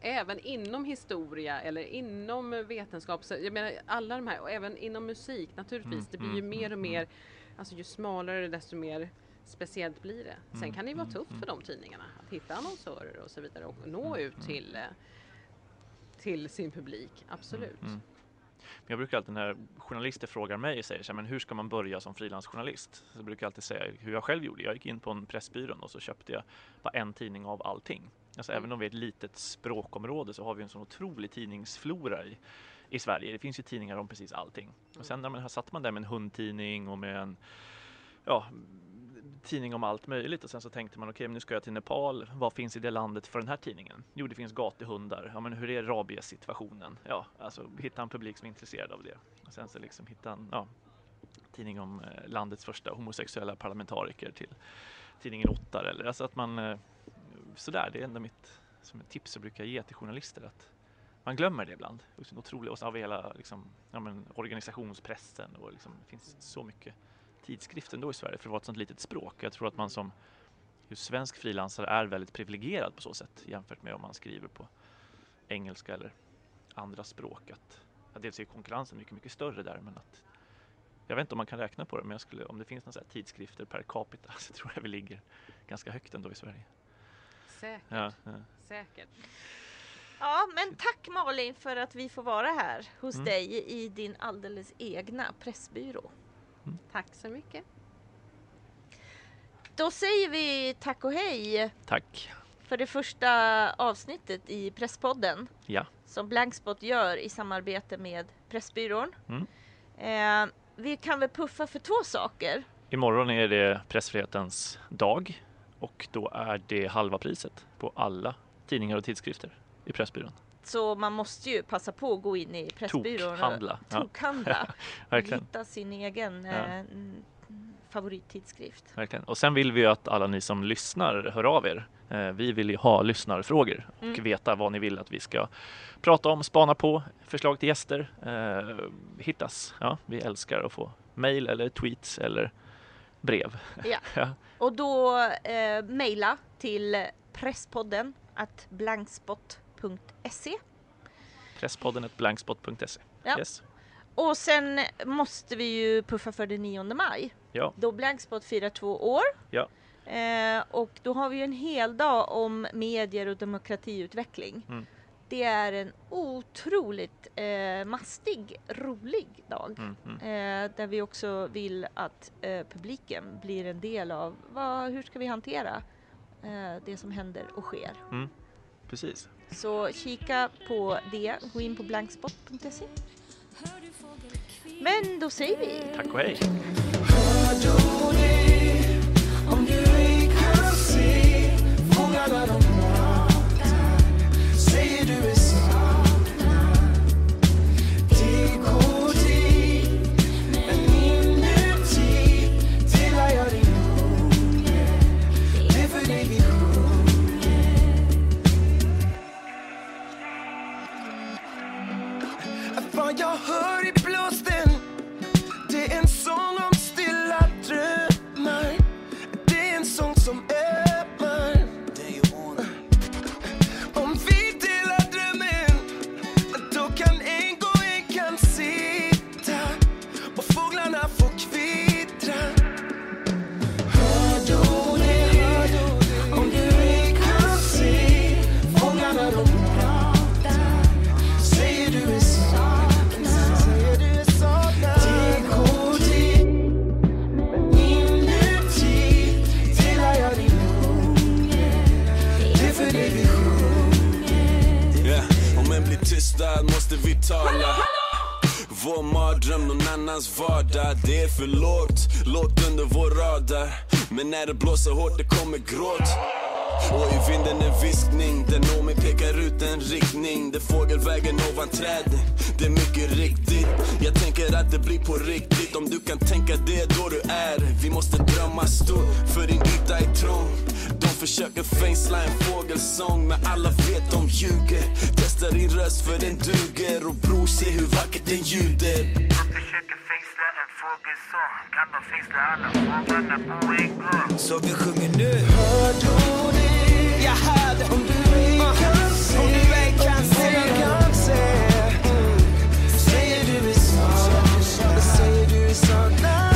även inom historia eller inom vetenskap, så, jag menar alla de här och även inom musik naturligtvis. Mm, Det blir ju mm, mer och mm, mer, alltså ju smalare desto mer speciellt blir det. Sen kan det ju vara tufft för de tidningarna att hitta annonsörer och så vidare och nå ut till, eh, till sin publik, absolut. Men jag brukar alltid när journalister frågar mig och säger så här, men hur ska man börja som frilansjournalist? Så brukar jag alltid säga hur jag själv gjorde. Jag gick in på en Pressbyrån och så köpte jag bara en tidning av allting. Alltså Mm. även om vi är ett litet språkområde så har vi en sån otrolig tidningsflora i, i Sverige. Det finns ju tidningar om precis allting. Och sen när man satt man där med en hundtidning och med en ja, tidning om allt möjligt och sen så tänkte man okej, men nu ska jag till Nepal. Vad finns i det landet för den här tidningen? Jo, det finns gatuhundar. Ja, men hur är rabiessituationen? Ja, alltså hitta en publik som är intresserad av det. Och sen så liksom hitta en ja, tidning om eh, landets första homosexuella parlamentariker till tidningen Ottar eller alltså att man eh, sådär, det är ändå mitt som ett tips jag brukar ge till journalister att man glömmer det ibland. Otroligt. Och så har vi hela liksom, ja, men, organisationspressen och liksom, det finns så mycket tidskrifter ändå i Sverige för att vara ett sånt litet språk. Jag tror att man som just svensk frilansare är väldigt privilegierad på så sätt jämfört med om man skriver på engelska eller andra språk. Att, ja, dels är konkurrensen mycket, mycket större där men att jag vet inte om man kan räkna på det men skulle, om det finns några tidskrifter per capita så tror jag vi ligger ganska högt ändå i Sverige. Säkert. Ja, ja. Säkert. Ja, men tack Malin för att vi får vara här hos Mm. dig i din alldeles egna pressbyrå. Tack så mycket. Då säger vi tack och hej Tack! för det första avsnittet i Presspodden Ja. som Blankspot gör i samarbete med Pressbyrån. Mm. Eh, vi kan väl puffa för två saker. Imorgon är det pressfrihetens dag och då är det halva priset på alla tidningar och tidskrifter i Pressbyrån. Så man måste ju passa på att gå in i Pressbyrån Tokhandla. och Ja, tokhandla. och verkligen, hitta sin egen Ja. eh, favorittidskrift. verkligen. Och sen vill vi ju att alla ni som lyssnar hör av er. Eh, Vi vill ju ha lyssnarfrågor och Mm. veta vad ni vill att vi ska prata om, spana på, förslag till gäster, eh, hittas. Ja, vi älskar att få mejl eller tweets eller brev. Ja. Ja. Och då eh, mejla till presspodden at blankspot.se Presspodden blankspot.se. Ja. Yes. Och sen måste vi ju puffa för den 9 maj. Ja. Då Blankspot firar två år. Ja. Eh, och då har vi ju en hel dag om medier och demokratiutveckling. Mm. Det är en otroligt eh, mastig, rolig dag. Mm, mm. Eh, där vi också vill att eh, publiken blir en del av vad, hur ska vi hantera eh, det som händer och sker. Precis. Så kika på det, gå in på blankspot.se. Men då säger vi Tack och hej! Om du ej kan se fångarna de jag hör i tystad måste vi tala. Vår mardröm, någon annans vardag. Det är för lågt, lågt under vår radar. Men när det blåser hårt det kommer gråt. Och i vinden en viskning, den når mig pekar ut en riktning. Där fågelvägen ovan träden, det är mycket riktigt. Jag tänker att det blir på riktigt. Om du kan tänka det då du är. Vi måste drömma stort, för din yta är trång försöker fängsla en fågelsång Men alla vet de ljuger. Testa din röst för den duger Och bror se hur vackert den ljuder försöker fängsla en fågelsång. Kan de fängsla alla fåglarna på en gång? Så vi sjunger nu. Hör du det? Jag hör det. Om du ej kan se. Om du ej kan se. mm. Säger du är saknad Säger du är saknad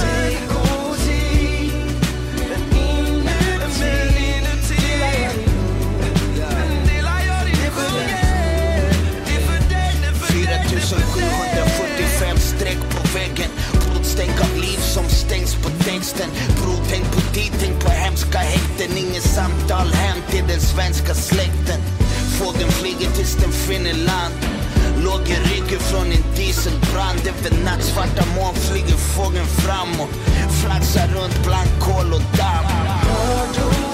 på på texten. Bror tänk på tid, tänk på hemska häkten. Inget samtal hem till den svenska släkten. Fågeln flyger tills den finner land. Låg i ryggen från en dieselbrand. Över nattsvarta moln flyger fågeln framåt. Flaxar runt bland kol och damm.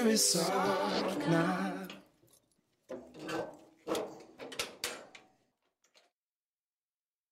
spirit soft now.